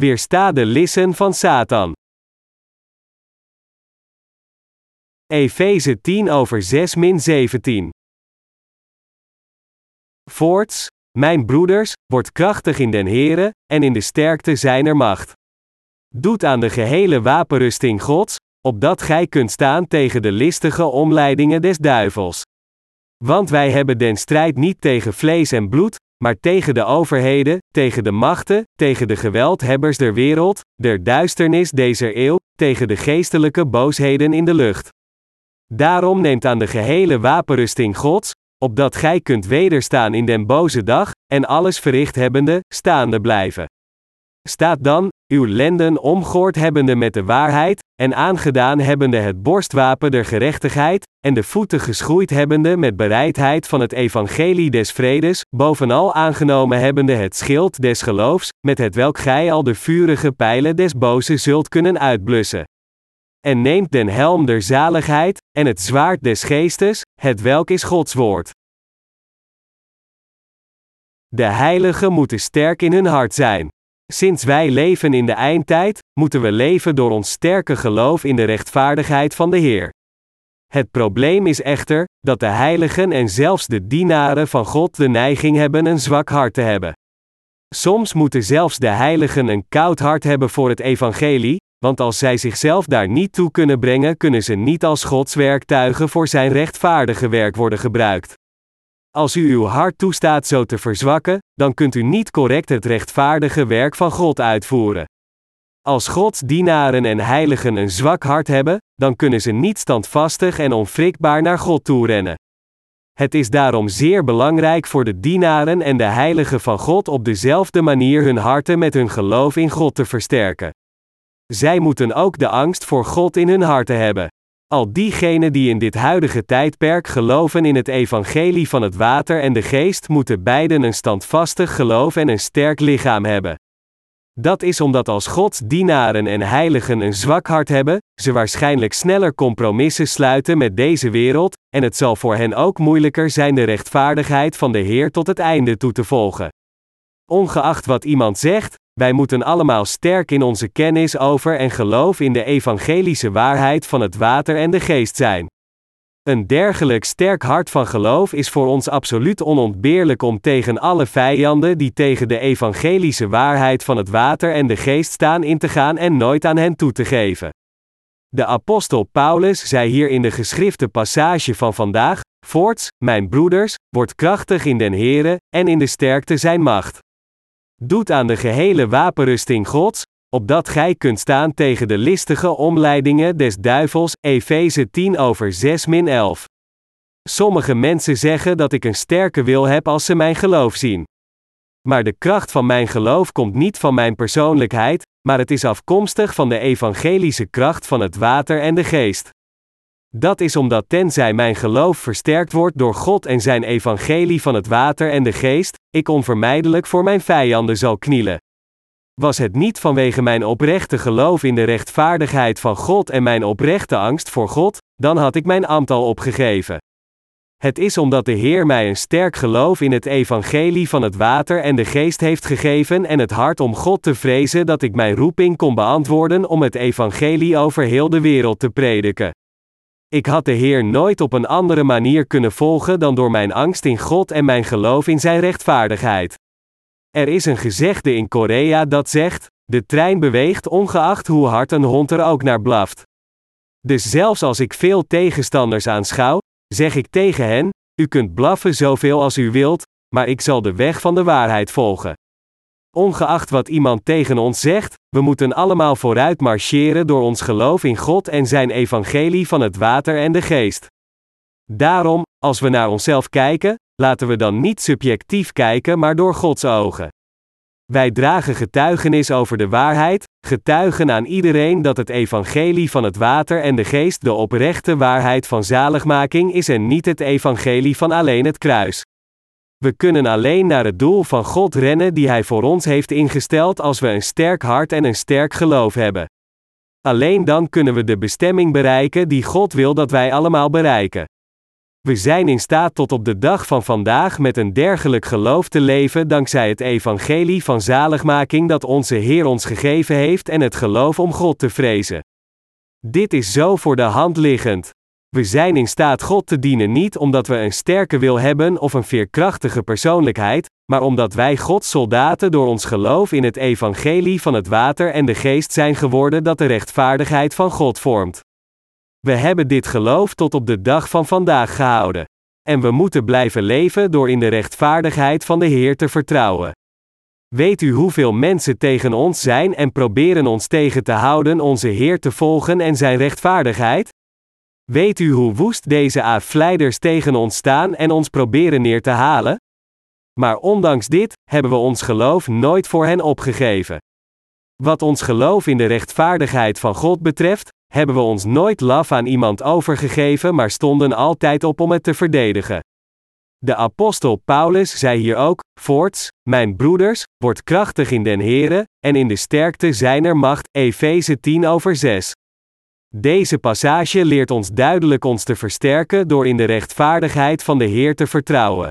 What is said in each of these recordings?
Weersta de lissen van Satan. Efeze 10 over 6 min 17. Voorts, mijn broeders, wordt krachtig in den Here, en in de sterkte zijner macht. Doet aan de gehele wapenrusting Gods, opdat gij kunt staan tegen de listige omleidingen des duivels. Want wij hebben den strijd niet tegen vlees en bloed, maar tegen de overheden, tegen de machten, tegen de geweldhebbers der wereld, der duisternis deze eeuw, tegen de geestelijke boosheden in de lucht. Daarom neemt aan de gehele wapenrusting Gods, opdat gij kunt wederstaan in den boze dag, en alles verricht hebbende, staande blijven. Staat dan, uw lenden omgoord hebbende met de waarheid, en aangedaan hebbende het borstwapen der gerechtigheid, en de voeten geschoeid hebbende met bereidheid van het evangelie des vredes, bovenal aangenomen hebbende het schild des geloofs, met het welk gij al de vurige pijlen des boze zult kunnen uitblussen. En neemt den helm der zaligheid, en het zwaard des geestes, het welk is Gods woord. De heiligen moeten sterk in hun hart zijn. Sinds wij leven in de eindtijd, moeten we leven door ons sterke geloof in de rechtvaardigheid van de Heer. Het probleem is echter dat de heiligen en zelfs de dienaren van God de neiging hebben een zwak hart te hebben. Soms moeten zelfs de heiligen een koud hart hebben voor het evangelie, want als zij zichzelf daar niet toe kunnen brengen, kunnen ze niet als Gods werktuigen voor zijn rechtvaardige werk worden gebruikt. Als u uw hart toestaat zo te verzwakken, dan kunt u niet correct het rechtvaardige werk van God uitvoeren. Als Gods dienaren en heiligen een zwak hart hebben, dan kunnen ze niet standvastig en onwrikbaar naar God toe rennen. Het is daarom zeer belangrijk voor de dienaren en de heiligen van God op dezelfde manier hun harten met hun geloof in God te versterken. Zij moeten ook de angst voor God in hun harten hebben. Al diegenen die in dit huidige tijdperk geloven in het evangelie van het water en de geest, moeten beiden een standvastig geloof en een sterk lichaam hebben. Dat is omdat als Gods dienaren en heiligen een zwak hart hebben, ze waarschijnlijk sneller compromissen sluiten met deze wereld, en het zal voor hen ook moeilijker zijn de rechtvaardigheid van de Heer tot het einde toe te volgen. Ongeacht wat iemand zegt, wij moeten allemaal sterk in onze kennis over en geloof in de evangelische waarheid van het water en de geest zijn. Een dergelijk sterk hart van geloof is voor ons absoluut onontbeerlijk om tegen alle vijanden die tegen de evangelische waarheid van het water en de geest staan in te gaan en nooit aan hen toe te geven. De apostel Paulus zei hier in de geschrifte passage van vandaag: Voorts, mijn broeders, wordt krachtig in den Here en in de sterkte zijn macht. Doet aan de gehele wapenrusting Gods, opdat gij kunt staan tegen de listige omleidingen des duivels, Efeze 10 over 6 min 11. Sommige mensen zeggen dat ik een sterke wil heb als ze mijn geloof zien. Maar de kracht van mijn geloof komt niet van mijn persoonlijkheid, maar het is afkomstig van de evangelische kracht van het water en de geest. Dat is omdat tenzij mijn geloof versterkt wordt door God en zijn evangelie van het water en de geest, ik onvermijdelijk voor mijn vijanden zal knielen. Was het niet vanwege mijn oprechte geloof in de rechtvaardigheid van God en mijn oprechte angst voor God, dan had ik mijn ambt al opgegeven. Het is omdat de Heer mij een sterk geloof in het evangelie van het water en de geest heeft gegeven en het hart om God te vrezen dat ik mijn roeping kon beantwoorden om het evangelie over heel de wereld te prediken. Ik had de Heer nooit op een andere manier kunnen volgen dan door mijn angst in God en mijn geloof in Zijn rechtvaardigheid. Er is een gezegde in Korea dat zegt: de trein beweegt ongeacht hoe hard een hond er ook naar blaft. Dus zelfs als ik veel tegenstanders aanschouw, zeg ik tegen hen: U kunt blaffen zoveel als u wilt, maar ik zal de weg van de waarheid volgen. Ongeacht wat iemand tegen ons zegt, we moeten allemaal vooruit marcheren door ons geloof in God en zijn evangelie van het water en de geest. Daarom, als we naar onszelf kijken, laten we dan niet subjectief kijken, maar door Gods ogen. Wij dragen getuigenis over de waarheid, getuigen aan iedereen dat het evangelie van het water en de geest de oprechte waarheid van zaligmaking is en niet het evangelie van alleen het kruis. We kunnen alleen naar het doel van God rennen die Hij voor ons heeft ingesteld als we een sterk hart en een sterk geloof hebben. Alleen dan kunnen we de bestemming bereiken die God wil dat wij allemaal bereiken. We zijn in staat tot op de dag van vandaag met een dergelijk geloof te leven dankzij het evangelie van zaligmaking dat onze Heer ons gegeven heeft en het geloof om God te vrezen. Dit is zo voor de hand liggend. We zijn in staat God te dienen niet omdat we een sterke wil hebben of een veerkrachtige persoonlijkheid, maar omdat wij Gods soldaten door ons geloof in het evangelie van het water en de geest zijn geworden dat de rechtvaardigheid van God vormt. We hebben dit geloof tot op de dag van vandaag gehouden. En we moeten blijven leven door in de rechtvaardigheid van de Heer te vertrouwen. Weet u hoeveel mensen tegen ons zijn en proberen ons tegen te houden onze Heer te volgen en zijn rechtvaardigheid? Weet u hoe woest deze afleiders tegen ons staan en ons proberen neer te halen? Maar ondanks dit, hebben we ons geloof nooit voor hen opgegeven. Wat ons geloof in de rechtvaardigheid van God betreft, hebben we ons nooit laf aan iemand overgegeven, maar stonden altijd op om het te verdedigen. De apostel Paulus zei hier ook, voorts, mijn broeders, word krachtig in den Here, en in de sterkte zijner macht, Efeze 10 over 6. Deze passage leert ons duidelijk ons te versterken door in de rechtvaardigheid van de Heer te vertrouwen.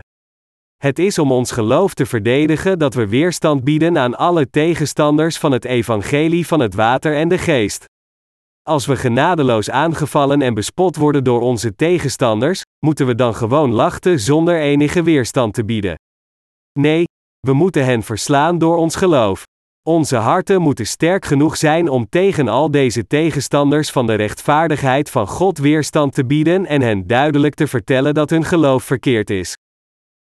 Het is om ons geloof te verdedigen dat we weerstand bieden aan alle tegenstanders van het evangelie van het water en de geest. Als we genadeloos aangevallen en bespot worden door onze tegenstanders, moeten we dan gewoon lachten zonder enige weerstand te bieden. Nee, we moeten hen verslaan door ons geloof. Onze harten moeten sterk genoeg zijn om tegen al deze tegenstanders van de rechtvaardigheid van God weerstand te bieden en hen duidelijk te vertellen dat hun geloof verkeerd is.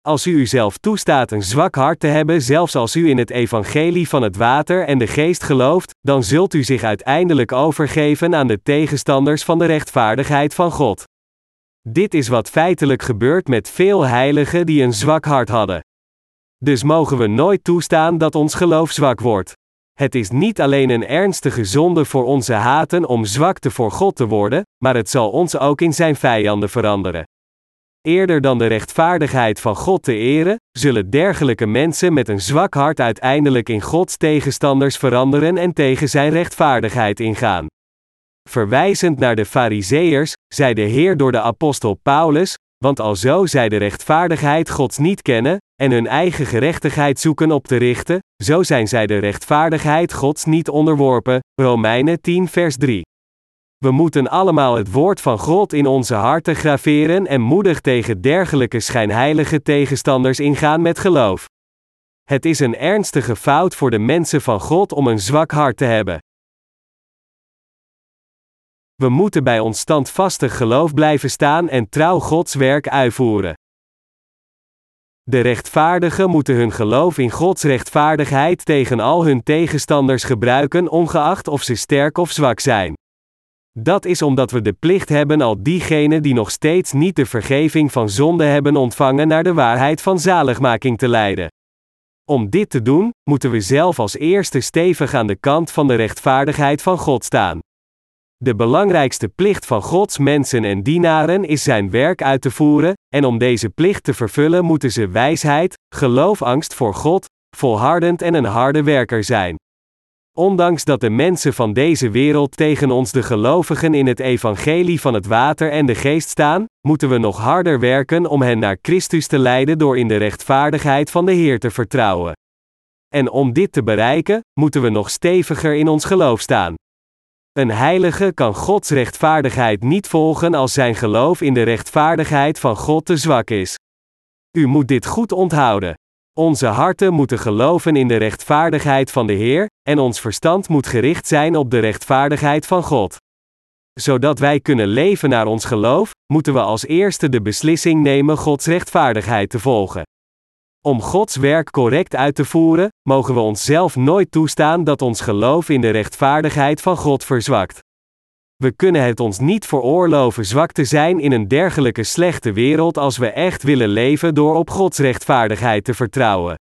Als u uzelf toestaat een zwak hart te hebben, zelfs als u in het evangelie van het water en de geest gelooft, dan zult u zich uiteindelijk overgeven aan de tegenstanders van de rechtvaardigheid van God. Dit is wat feitelijk gebeurt met veel heiligen die een zwak hart hadden. Dus mogen we nooit toestaan dat ons geloof zwak wordt. Het is niet alleen een ernstige zonde voor onze haten om zwakte voor God te worden, maar het zal ons ook in zijn vijanden veranderen. Eerder dan de rechtvaardigheid van God te eren, zullen dergelijke mensen met een zwak hart uiteindelijk in Gods tegenstanders veranderen en tegen zijn rechtvaardigheid ingaan. Verwijzend naar de Fariseërs, zei de Heer door de apostel Paulus: Want alzo zij de rechtvaardigheid Gods niet kennen, en hun eigen gerechtigheid zoeken op te richten, zo zijn zij de rechtvaardigheid Gods niet onderworpen. Romeinen 10, vers 3. We moeten allemaal het woord van God in onze harten graveren en moedig tegen dergelijke schijnheilige tegenstanders ingaan met geloof. Het is een ernstige fout voor de mensen van God om een zwak hart te hebben. We moeten bij ons standvastig geloof blijven staan en trouw Gods werk uitvoeren. De rechtvaardigen moeten hun geloof in Gods rechtvaardigheid tegen al hun tegenstanders gebruiken, ongeacht of ze sterk of zwak zijn. Dat is omdat we de plicht hebben al diegenen die nog steeds niet de vergeving van zonde hebben ontvangen naar de waarheid van zaligmaking te leiden. Om dit te doen, moeten we zelf als eerste stevig aan de kant van de rechtvaardigheid van God staan. De belangrijkste plicht van Gods mensen en dienaren is zijn werk uit te voeren, en om deze plicht te vervullen moeten ze wijsheid, geloof, angst voor God, volhardend en een harde werker zijn. Ondanks dat de mensen van deze wereld tegen ons de gelovigen in het evangelie van het water en de geest staan, moeten we nog harder werken om hen naar Christus te leiden door in de rechtvaardigheid van de Heer te vertrouwen. En om dit te bereiken, moeten we nog steviger in ons geloof staan. Een heilige kan Gods rechtvaardigheid niet volgen als zijn geloof in de rechtvaardigheid van God te zwak is. U moet dit goed onthouden. Onze harten moeten geloven in de rechtvaardigheid van de Heer, en ons verstand moet gericht zijn op de rechtvaardigheid van God. Zodat wij kunnen leven naar ons geloof, moeten we als eerste de beslissing nemen Gods rechtvaardigheid te volgen. Om Gods werk correct uit te voeren, mogen we onszelf nooit toestaan dat ons geloof in de rechtvaardigheid van God verzwakt. We kunnen het ons niet veroorloven zwak te zijn in een dergelijke slechte wereld als we echt willen leven door op Gods rechtvaardigheid te vertrouwen.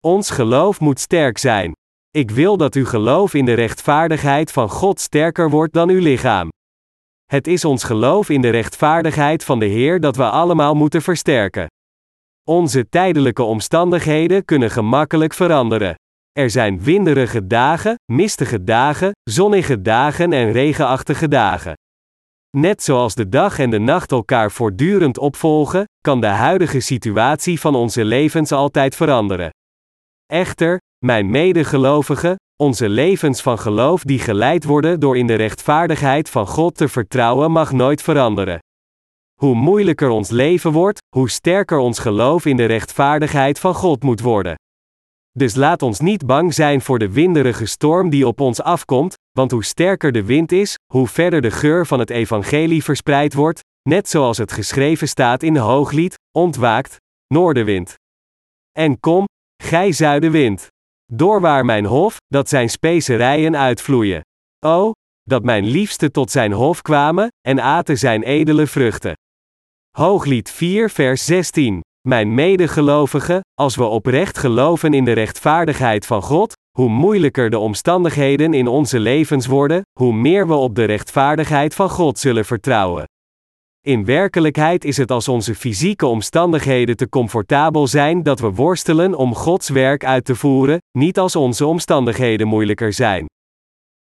Ons geloof moet sterk zijn. Ik wil dat uw geloof in de rechtvaardigheid van God sterker wordt dan uw lichaam. Het is ons geloof in de rechtvaardigheid van de Heer dat we allemaal moeten versterken. Onze tijdelijke omstandigheden kunnen gemakkelijk veranderen. Er zijn winderige dagen, mistige dagen, zonnige dagen en regenachtige dagen. Net zoals de dag en de nacht elkaar voortdurend opvolgen, kan de huidige situatie van onze levens altijd veranderen. Echter, mijn medegelovigen, onze levens van geloof die geleid worden door in de rechtvaardigheid van God te vertrouwen mag nooit veranderen. Hoe moeilijker ons leven wordt, hoe sterker ons geloof in de rechtvaardigheid van God moet worden. Dus laat ons niet bang zijn voor de winderige storm die op ons afkomt, want hoe sterker de wind is, hoe verder de geur van het evangelie verspreid wordt, net zoals het geschreven staat in de hooglied, ontwaakt, noordenwind. En kom, gij zuidenwind. Doorwaar mijn hof, dat zijn specerijen uitvloeien. O, dat mijn liefste tot zijn hof kwamen, en aten zijn edele vruchten. Hooglied 4 vers 16. Mijn medegelovigen, als we oprecht geloven in de rechtvaardigheid van God, hoe moeilijker de omstandigheden in onze levens worden, hoe meer we op de rechtvaardigheid van God zullen vertrouwen. In werkelijkheid is het als onze fysieke omstandigheden te comfortabel zijn dat we worstelen om Gods werk uit te voeren, niet als onze omstandigheden moeilijker zijn.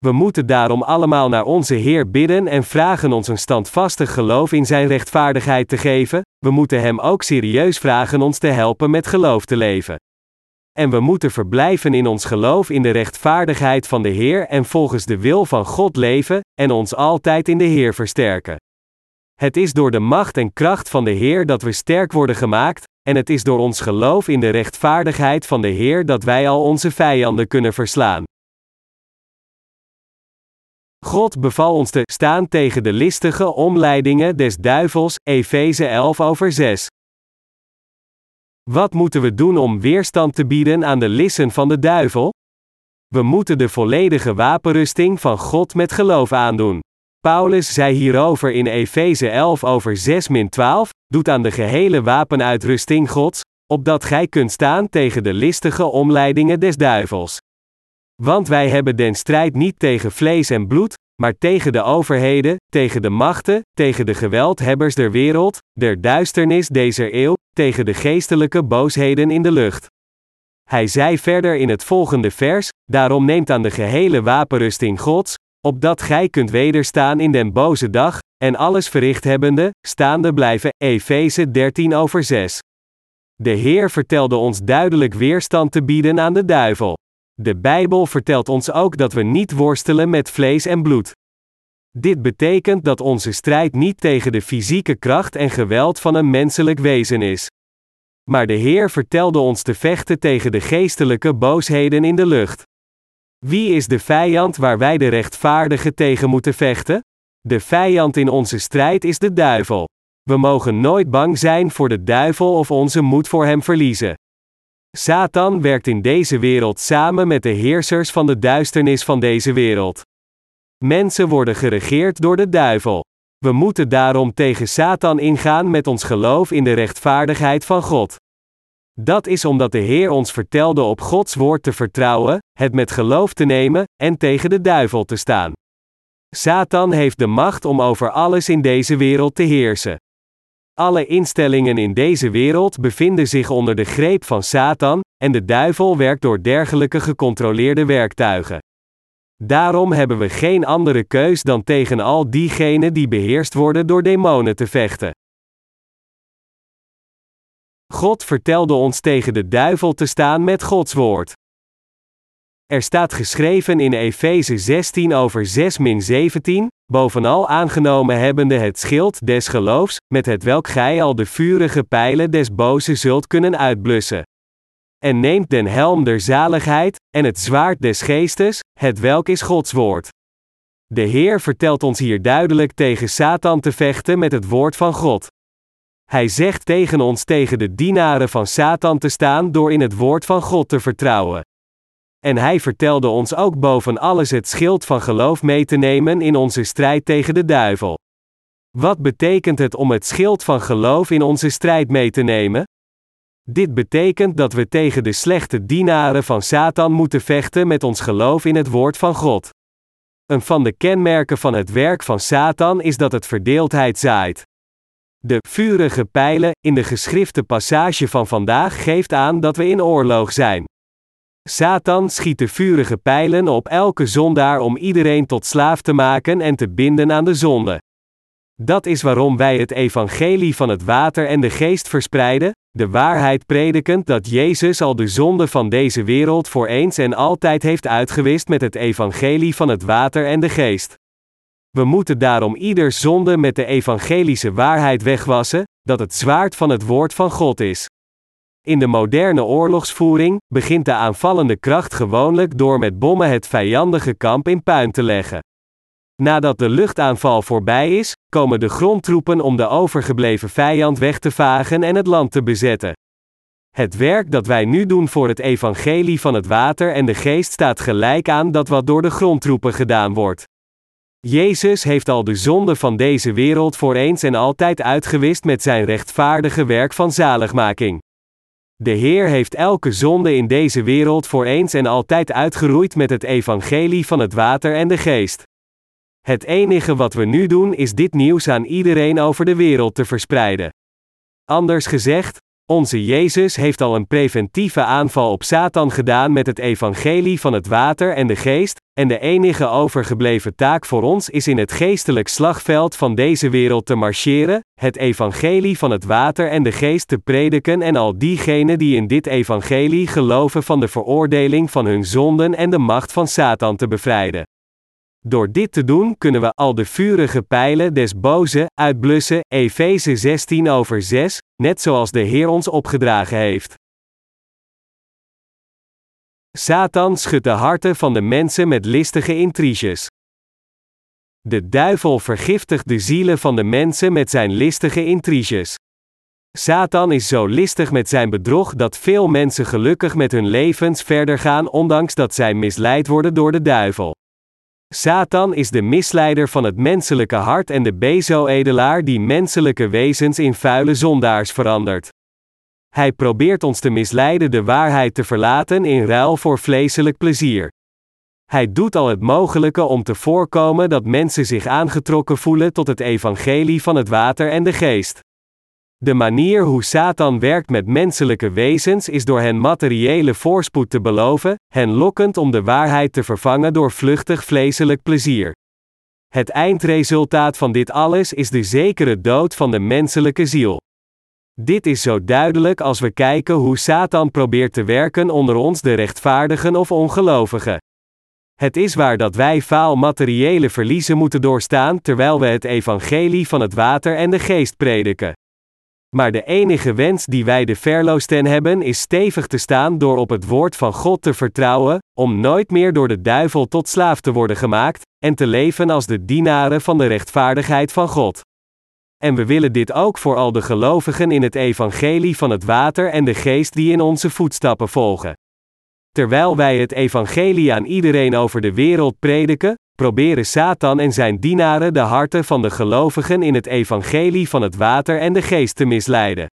We moeten daarom allemaal naar onze Heer bidden en vragen ons een standvastig geloof in Zijn rechtvaardigheid te geven, we moeten Hem ook serieus vragen ons te helpen met geloof te leven. En we moeten verblijven in ons geloof in de rechtvaardigheid van de Heer en volgens de wil van God leven, en ons altijd in de Heer versterken. Het is door de macht en kracht van de Heer dat we sterk worden gemaakt, en het is door ons geloof in de rechtvaardigheid van de Heer dat wij al onze vijanden kunnen verslaan. God beval ons te staan tegen de listige omleidingen des duivels, Efeze 11 over 6. Wat moeten we doen om weerstand te bieden aan de lissen van de duivel? We moeten de volledige wapenrusting van God met geloof aandoen. Paulus zei hierover in Efeze 11 over 6 12, doet aan de gehele wapenuitrusting Gods, opdat gij kunt staan tegen de listige omleidingen des duivels. Want wij hebben den strijd niet tegen vlees en bloed, maar tegen de overheden, tegen de machten, tegen de geweldhebbers der wereld, der duisternis deze eeuw, tegen de geestelijke boosheden in de lucht. Hij zei verder in het volgende vers: Daarom neemt aan de gehele wapenrusting Gods, opdat gij kunt wederstaan in den boze dag, en alles verricht hebbende, staande blijven. Efeze 13 over 6. De Heer vertelde ons duidelijk weerstand te bieden aan de duivel. De Bijbel vertelt ons ook dat we niet worstelen met vlees en bloed. Dit betekent dat onze strijd niet tegen de fysieke kracht en geweld van een menselijk wezen is. Maar de Heer vertelde ons te vechten tegen de geestelijke boosheden in de lucht. Wie is de vijand waar wij de rechtvaardigen tegen moeten vechten? De vijand in onze strijd is de duivel. We mogen nooit bang zijn voor de duivel of onze moed voor hem verliezen. Satan werkt in deze wereld samen met de heersers van de duisternis van deze wereld. Mensen worden geregeerd door de duivel. We moeten daarom tegen Satan ingaan met ons geloof in de rechtvaardigheid van God. Dat is omdat de Heer ons vertelde op Gods woord te vertrouwen, het met geloof te nemen en tegen de duivel te staan. Satan heeft de macht om over alles in deze wereld te heersen. Alle instellingen in deze wereld bevinden zich onder de greep van Satan, en de duivel werkt door dergelijke gecontroleerde werktuigen. Daarom hebben we geen andere keus dan tegen al diegenen die beheerst worden door demonen te vechten. God vertelde ons tegen de duivel te staan met Gods woord. Er staat geschreven in Efeze 16 over 6 17, bovenal aangenomen hebbende het schild des geloofs, met het welk gij al de vurige pijlen des boze zult kunnen uitblussen. En neemt den helm der zaligheid, en het zwaard des geestes, het welk is Gods woord. De Heer vertelt ons hier duidelijk tegen Satan te vechten met het woord van God. Hij zegt tegen ons tegen de dienaren van Satan te staan door in het woord van God te vertrouwen. En hij vertelde ons ook boven alles het schild van geloof mee te nemen in onze strijd tegen de duivel. Wat betekent het om het schild van geloof in onze strijd mee te nemen? Dit betekent dat we tegen de slechte dienaren van Satan moeten vechten met ons geloof in het woord van God. Een van de kenmerken van het werk van Satan is dat het verdeeldheid zaait. De vurige pijlen in de geschrifte passage van vandaag geeft aan dat we in oorlog zijn. Satan schiet de vurige pijlen op elke zondaar om iedereen tot slaaf te maken en te binden aan de zonde. Dat is waarom wij het evangelie van het water en de geest verspreiden, de waarheid predikend dat Jezus al de zonde van deze wereld voor eens en altijd heeft uitgewist met het evangelie van het water en de geest. We moeten daarom ieder zonde met de evangelische waarheid wegwassen, dat het zwaard van het woord van God is. In de moderne oorlogsvoering begint de aanvallende kracht gewoonlijk door met bommen het vijandige kamp in puin te leggen. Nadat de luchtaanval voorbij is, komen de grondtroepen om de overgebleven vijand weg te vagen en het land te bezetten. Het werk dat wij nu doen voor het evangelie van het water en de geest staat gelijk aan dat wat door de grondtroepen gedaan wordt. Jezus heeft al de zonde van deze wereld voor eens en altijd uitgewist met zijn rechtvaardige werk van zaligmaking. De Heer heeft elke zonde in deze wereld voor eens en altijd uitgeroeid met het evangelie van het water en de geest. Het enige wat we nu doen is dit nieuws aan iedereen over de wereld te verspreiden. Anders gezegd, onze Jezus heeft al een preventieve aanval op Satan gedaan met het evangelie van het water en de geest, en de enige overgebleven taak voor ons is in het geestelijk slagveld van deze wereld te marcheren, het evangelie van het water en de geest te prediken en al diegenen die in dit evangelie geloven van de veroordeling van hun zonden en de macht van Satan te bevrijden. Door dit te doen kunnen we al de vurige pijlen des boze uitblussen, Efeze 16 over 6, net zoals de Heer ons opgedragen heeft. Satan schudt de harten van de mensen met listige intriges. De duivel vergiftigt de zielen van de mensen met zijn listige intriges. Satan is zo listig met zijn bedrog dat veel mensen gelukkig met hun levens verder gaan ondanks dat zij misleid worden door de duivel. Satan is de misleider van het menselijke hart en de bezo-edelaar die menselijke wezens in vuile zondaars verandert. Hij probeert ons te misleiden de waarheid te verlaten in ruil voor vleeselijk plezier. Hij doet al het mogelijke om te voorkomen dat mensen zich aangetrokken voelen tot het evangelie van het water en de geest. De manier hoe Satan werkt met menselijke wezens is door hen materiële voorspoed te beloven, hen lokkend om de waarheid te vervangen door vluchtig vleeselijk plezier. Het eindresultaat van dit alles is de zekere dood van de menselijke ziel. Dit is zo duidelijk als we kijken hoe Satan probeert te werken onder ons de rechtvaardigen of ongelovigen. Het is waar dat wij faal materiële verliezen moeten doorstaan terwijl we het evangelie van het water en de geest prediken. Maar de enige wens die wij de verloosten hebben is stevig te staan door op het woord van God te vertrouwen, om nooit meer door de duivel tot slaaf te worden gemaakt, en te leven als de dienaren van de rechtvaardigheid van God. En we willen dit ook voor al de gelovigen in het evangelie van het water en de geest die in onze voetstappen volgen. Terwijl wij het evangelie aan iedereen over de wereld prediken, proberen Satan en zijn dienaren de harten van de gelovigen in het evangelie van het water en de geest te misleiden.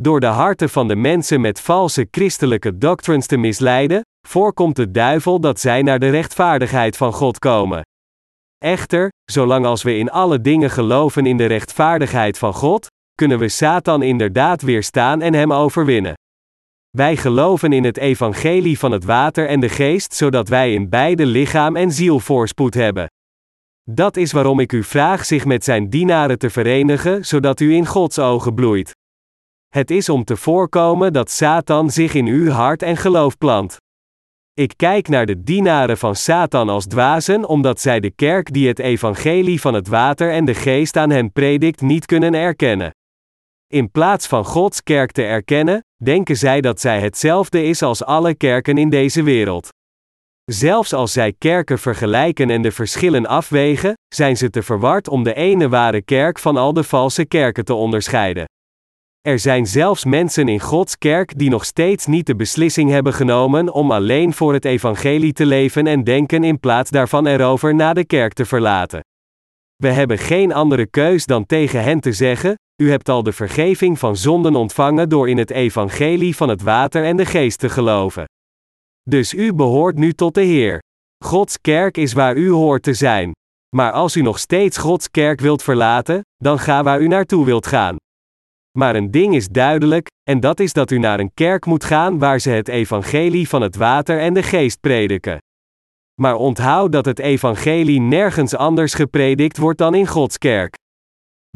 Door de harten van de mensen met valse christelijke doctrines te misleiden, voorkomt de duivel dat zij naar de rechtvaardigheid van God komen. Echter, zolang als we in alle dingen geloven in de rechtvaardigheid van God, kunnen we Satan inderdaad weerstaan en hem overwinnen. Wij geloven in het evangelie van het water en de geest, zodat wij in beide lichaam en ziel voorspoed hebben. Dat is waarom ik u vraag zich met zijn dienaren te verenigen, zodat u in Gods ogen bloeit. Het is om te voorkomen dat Satan zich in uw hart en geloof plant. Ik kijk naar de dienaren van Satan als dwazen, omdat zij de kerk die het evangelie van het water en de geest aan hen predikt niet kunnen erkennen. In plaats van Gods kerk te erkennen, denken zij dat zij hetzelfde is als alle kerken in deze wereld. Zelfs als zij kerken vergelijken en de verschillen afwegen, zijn ze te verward om de ene ware kerk van al de valse kerken te onderscheiden. Er zijn zelfs mensen in Gods kerk die nog steeds niet de beslissing hebben genomen om alleen voor het evangelie te leven en denken in plaats daarvan erover na de kerk te verlaten. We hebben geen andere keus dan tegen hen te zeggen: U hebt al de vergeving van zonden ontvangen door in het evangelie van het water en de geest te geloven. Dus u behoort nu tot de Heer. Gods kerk is waar u hoort te zijn. Maar als u nog steeds Gods kerk wilt verlaten, dan ga waar u naartoe wilt gaan. Maar een ding is duidelijk, en dat is dat u naar een kerk moet gaan waar ze het evangelie van het water en de geest prediken. Maar onthoud dat het evangelie nergens anders gepredikt wordt dan in Gods kerk.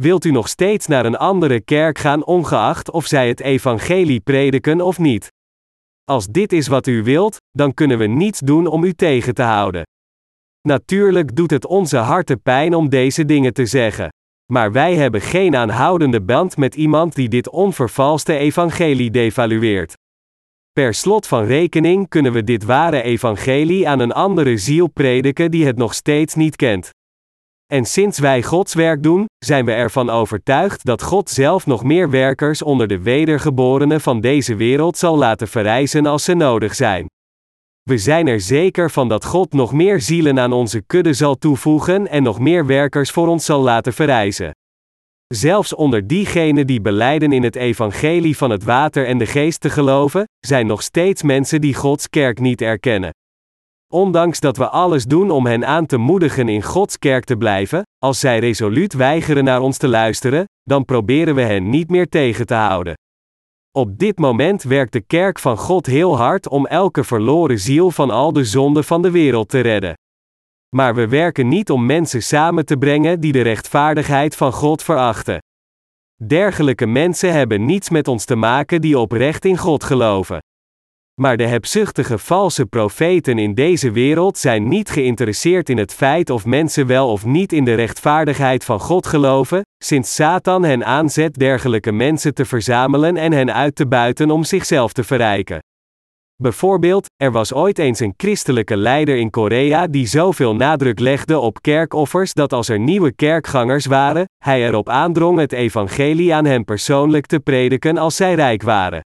Wilt u nog steeds naar een andere kerk gaan ongeacht of zij het evangelie prediken of niet? Als dit is wat u wilt, dan kunnen we niets doen om u tegen te houden. Natuurlijk doet het onze harten pijn om deze dingen te zeggen. Maar wij hebben geen aanhoudende band met iemand die dit onvervalste evangelie devalueert. Per slot van rekening kunnen we dit ware evangelie aan een andere ziel prediken die het nog steeds niet kent. En sinds wij Gods werk doen, zijn we ervan overtuigd dat God zelf nog meer werkers onder de wedergeborenen van deze wereld zal laten verrijzen als ze nodig zijn. We zijn er zeker van dat God nog meer zielen aan onze kudde zal toevoegen en nog meer werkers voor ons zal laten verrijzen. Zelfs onder diegenen die beleiden in het evangelie van het water en de geest te geloven, zijn nog steeds mensen die Gods kerk niet erkennen. Ondanks dat we alles doen om hen aan te moedigen in Gods kerk te blijven, als zij resoluut weigeren naar ons te luisteren, dan proberen we hen niet meer tegen te houden. Op dit moment werkt de kerk van God heel hard om elke verloren ziel van al de zonden van de wereld te redden. Maar we werken niet om mensen samen te brengen die de rechtvaardigheid van God verachten. Dergelijke mensen hebben niets met ons te maken die oprecht in God geloven. Maar de hebzuchtige valse profeten in deze wereld zijn niet geïnteresseerd in het feit of mensen wel of niet in de rechtvaardigheid van God geloven, sinds Satan hen aanzet dergelijke mensen te verzamelen en hen uit te buiten om zichzelf te verrijken. Bijvoorbeeld, er was ooit eens een christelijke leider in Korea die zoveel nadruk legde op kerkoffers dat als er nieuwe kerkgangers waren, hij erop aandrong het evangelie aan hen persoonlijk te prediken als zij rijk waren.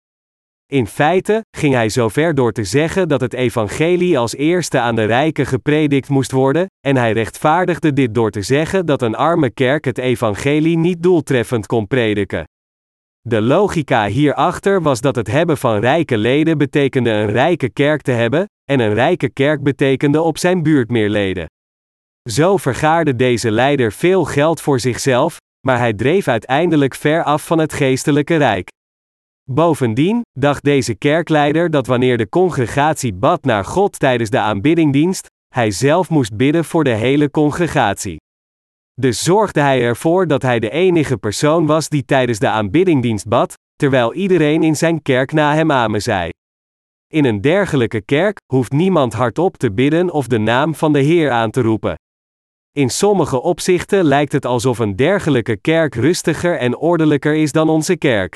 In feite ging hij zover door te zeggen dat het evangelie als eerste aan de rijken gepredikt moest worden, en hij rechtvaardigde dit door te zeggen dat een arme kerk het evangelie niet doeltreffend kon prediken. De logica hierachter was dat het hebben van rijke leden betekende een rijke kerk te hebben, en een rijke kerk betekende op zijn buurt meer leden. Zo vergaarde deze leider veel geld voor zichzelf, maar hij dreef uiteindelijk ver af van het geestelijke rijk. Bovendien dacht deze kerkleider dat wanneer de congregatie bad naar God tijdens de aanbiddingdienst, hij zelf moest bidden voor de hele congregatie. Dus zorgde hij ervoor dat hij de enige persoon was die tijdens de aanbiddingdienst bad, terwijl iedereen in zijn kerk na hem amen zei. In een dergelijke kerk hoeft niemand hardop te bidden of de naam van de Heer aan te roepen. In sommige opzichten lijkt het alsof een dergelijke kerk rustiger en ordelijker is dan onze kerk.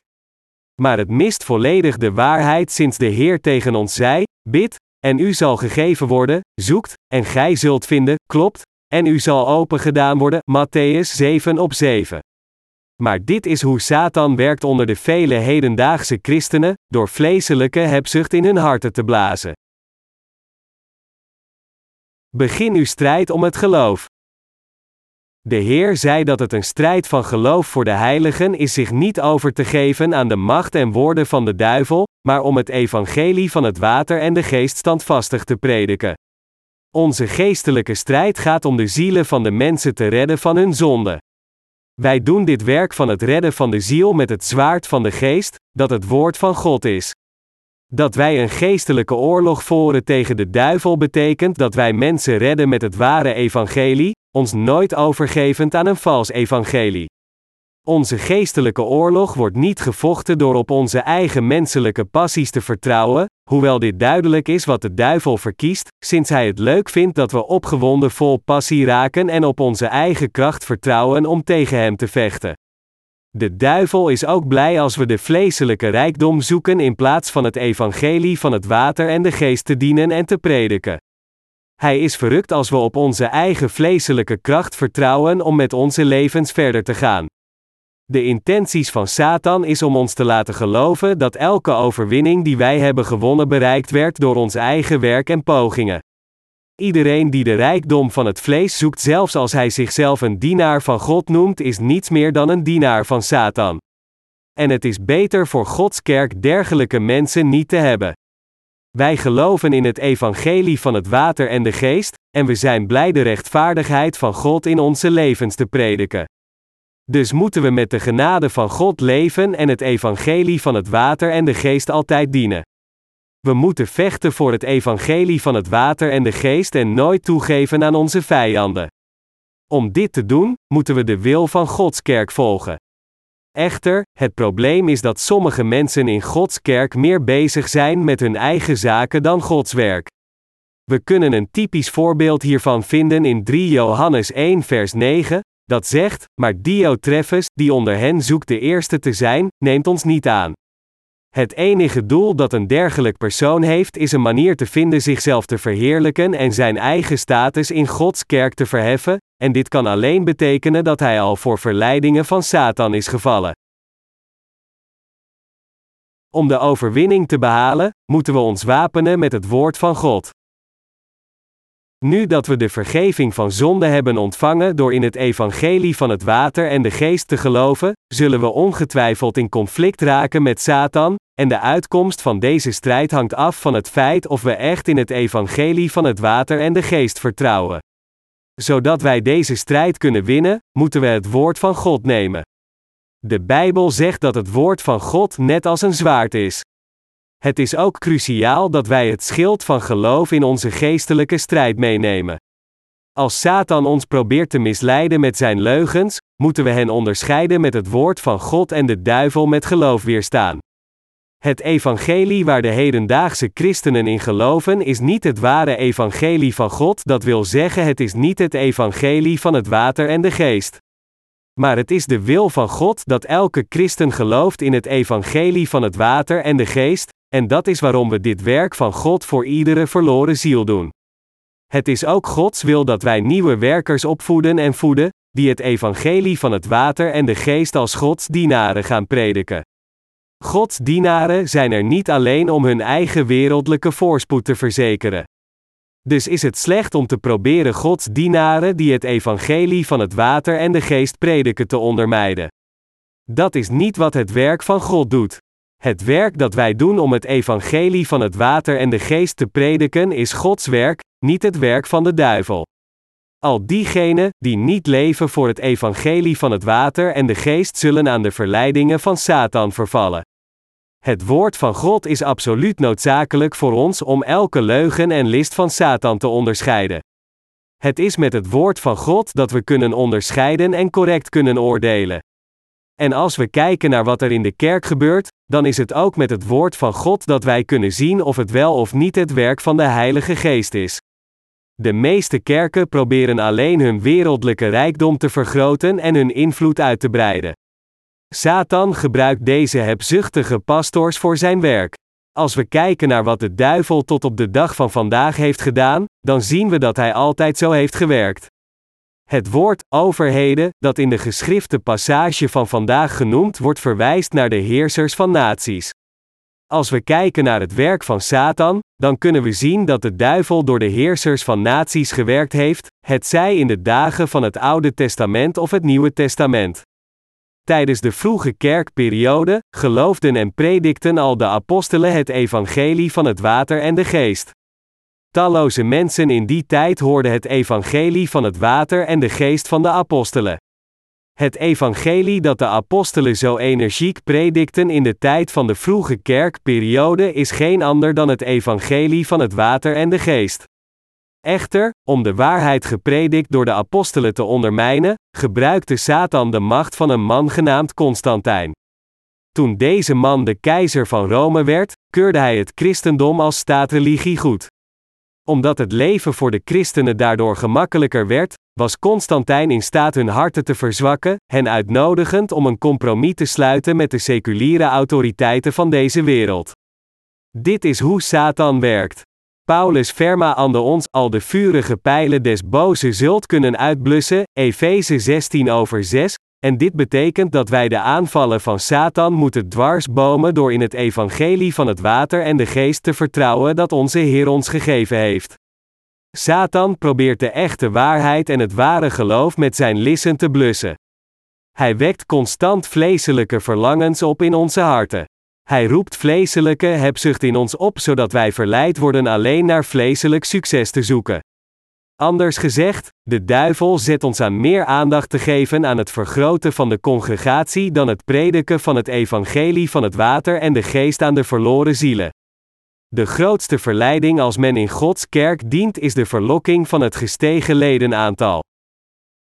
Maar het mist volledig de waarheid sinds de Heer tegen ons zei: Bid, en u zal gegeven worden, zoekt, en gij zult vinden, klopt, en u zal open gedaan worden. Matthäus 7 op 7. Maar dit is hoe Satan werkt onder de vele hedendaagse christenen, door vleeselijke hebzucht in hun harten te blazen. Begin uw strijd om het geloof. De Heer zei dat het een strijd van geloof voor de heiligen is zich niet over te geven aan de macht en woorden van de duivel, maar om het evangelie van het water en de geest standvastig te prediken. Onze geestelijke strijd gaat om de zielen van de mensen te redden van hun zonde. Wij doen dit werk van het redden van de ziel met het zwaard van de geest, dat het woord van God is. Dat wij een geestelijke oorlog voeren tegen de duivel betekent dat wij mensen redden met het ware evangelie, ons nooit overgevend aan een vals evangelie. Onze geestelijke oorlog wordt niet gevochten door op onze eigen menselijke passies te vertrouwen, hoewel dit duidelijk is wat de duivel verkiest, sinds hij het leuk vindt dat we opgewonden vol passie raken en op onze eigen kracht vertrouwen om tegen hem te vechten. De duivel is ook blij als we de vleeselijke rijkdom zoeken in plaats van het evangelie van het water en de geest te dienen en te prediken. Hij is verrukt als we op onze eigen vleeselijke kracht vertrouwen om met onze levens verder te gaan. De intenties van Satan is om ons te laten geloven dat elke overwinning die wij hebben gewonnen bereikt werd door ons eigen werk en pogingen. Iedereen die de rijkdom van het vlees zoekt, zelfs als hij zichzelf een dienaar van God noemt, is niets meer dan een dienaar van Satan. En het is beter voor Gods kerk dergelijke mensen niet te hebben. Wij geloven in het evangelie van het water en de geest, en we zijn blij de rechtvaardigheid van God in onze levens te prediken. Dus moeten we met de genade van God leven en het evangelie van het water en de geest altijd dienen. We moeten vechten voor het evangelie van het water en de geest en nooit toegeven aan onze vijanden. Om dit te doen, moeten we de wil van Gods kerk volgen. Echter, het probleem is dat sommige mensen in Gods kerk meer bezig zijn met hun eigen zaken dan Gods werk. We kunnen een typisch voorbeeld hiervan vinden in 3 Johannes 1 vers 9, dat zegt, maar Diotreffus, die onder hen zoekt de eerste te zijn, neemt ons niet aan. Het enige doel dat een dergelijk persoon heeft is een manier te vinden zichzelf te verheerlijken en zijn eigen status in Gods kerk te verheffen, en dit kan alleen betekenen dat hij al voor verleidingen van Satan is gevallen. Om de overwinning te behalen, moeten we ons wapenen met het woord van God. Nu dat we de vergeving van zonde hebben ontvangen door in het evangelie van het water en de geest te geloven, zullen we ongetwijfeld in conflict raken met Satan, en de uitkomst van deze strijd hangt af van het feit of we echt in het evangelie van het water en de geest vertrouwen. Zodat wij deze strijd kunnen winnen, moeten we het woord van God nemen. De Bijbel zegt dat het woord van God net als een zwaard is. Het is ook cruciaal dat wij het schild van geloof in onze geestelijke strijd meenemen. Als Satan ons probeert te misleiden met zijn leugens, moeten we hen onderscheiden met het woord van God en de duivel met geloof weerstaan. Het evangelie waar de hedendaagse christenen in geloven is niet het ware evangelie van God, dat wil zeggen het is niet het evangelie van het water en de geest. Maar het is de wil van God dat elke christen gelooft in het evangelie van het water en de geest, en dat is waarom we dit werk van God voor iedere verloren ziel doen. Het is ook Gods wil dat wij nieuwe werkers opvoeden en voeden, die het evangelie van het water en de geest als Gods dienaren gaan prediken. Gods dienaren zijn er niet alleen om hun eigen wereldlijke voorspoed te verzekeren. Dus is het slecht om te proberen Gods dienaren die het evangelie van het water en de geest prediken te ondermijden. Dat is niet wat het werk van God doet. Het werk dat wij doen om het evangelie van het water en de geest te prediken is Gods werk, niet het werk van de duivel. Al diegenen die niet leven voor het evangelie van het water en de geest zullen aan de verleidingen van Satan vervallen. Het woord van God is absoluut noodzakelijk voor ons om elke leugen en list van Satan te onderscheiden. Het is met het woord van God dat we kunnen onderscheiden en correct kunnen oordelen. En als we kijken naar wat er in de kerk gebeurt, dan is het ook met het woord van God dat wij kunnen zien of het wel of niet het werk van de Heilige Geest is. De meeste kerken proberen alleen hun wereldlijke rijkdom te vergroten en hun invloed uit te breiden. Satan gebruikt deze hebzuchtige pastors voor zijn werk. Als we kijken naar wat de duivel tot op de dag van vandaag heeft gedaan, dan zien we dat hij altijd zo heeft gewerkt. Het woord overheden, dat in de geschrifte passage van vandaag genoemd wordt, verwijst naar de heersers van naties. Als we kijken naar het werk van Satan, dan kunnen we zien dat de duivel door de heersers van naties gewerkt heeft, het zij in de dagen van het Oude Testament of het Nieuwe Testament. Tijdens de vroege kerkperiode geloofden en predikten al de apostelen het evangelie van het water en de geest. Talloze mensen in die tijd hoorden het evangelie van het water en de geest van de apostelen. Het evangelie dat de apostelen zo energiek predikten in de tijd van de vroege kerkperiode is geen ander dan het evangelie van het water en de geest. Echter, om de waarheid gepredikt door de apostelen te ondermijnen, gebruikte Satan de macht van een man genaamd Constantijn. Toen deze man de keizer van Rome werd, keurde hij het christendom als staatreligie goed omdat het leven voor de christenen daardoor gemakkelijker werd, was Constantijn in staat hun harten te verzwakken, hen uitnodigend om een compromis te sluiten met de seculiere autoriteiten van deze wereld. Dit is hoe Satan werkt. Paulus verma ande ons al de vurige pijlen des boze zult kunnen uitblussen, Efeze 16 over 6, en dit betekent dat wij de aanvallen van Satan moeten dwarsbomen door in het evangelie van het water en de geest te vertrouwen dat onze Heer ons gegeven heeft. Satan probeert de echte waarheid en het ware geloof met zijn lissen te blussen. Hij wekt constant vleeselijke verlangens op in onze harten. Hij roept vleeselijke hebzucht in ons op zodat wij verleid worden alleen naar vleeselijk succes te zoeken. Anders gezegd, de duivel zet ons aan meer aandacht te geven aan het vergroten van de congregatie dan het prediken van het evangelie van het water en de geest aan de verloren zielen. De grootste verleiding als men in Gods kerk dient is de verlokking van het gestegen ledenaantal.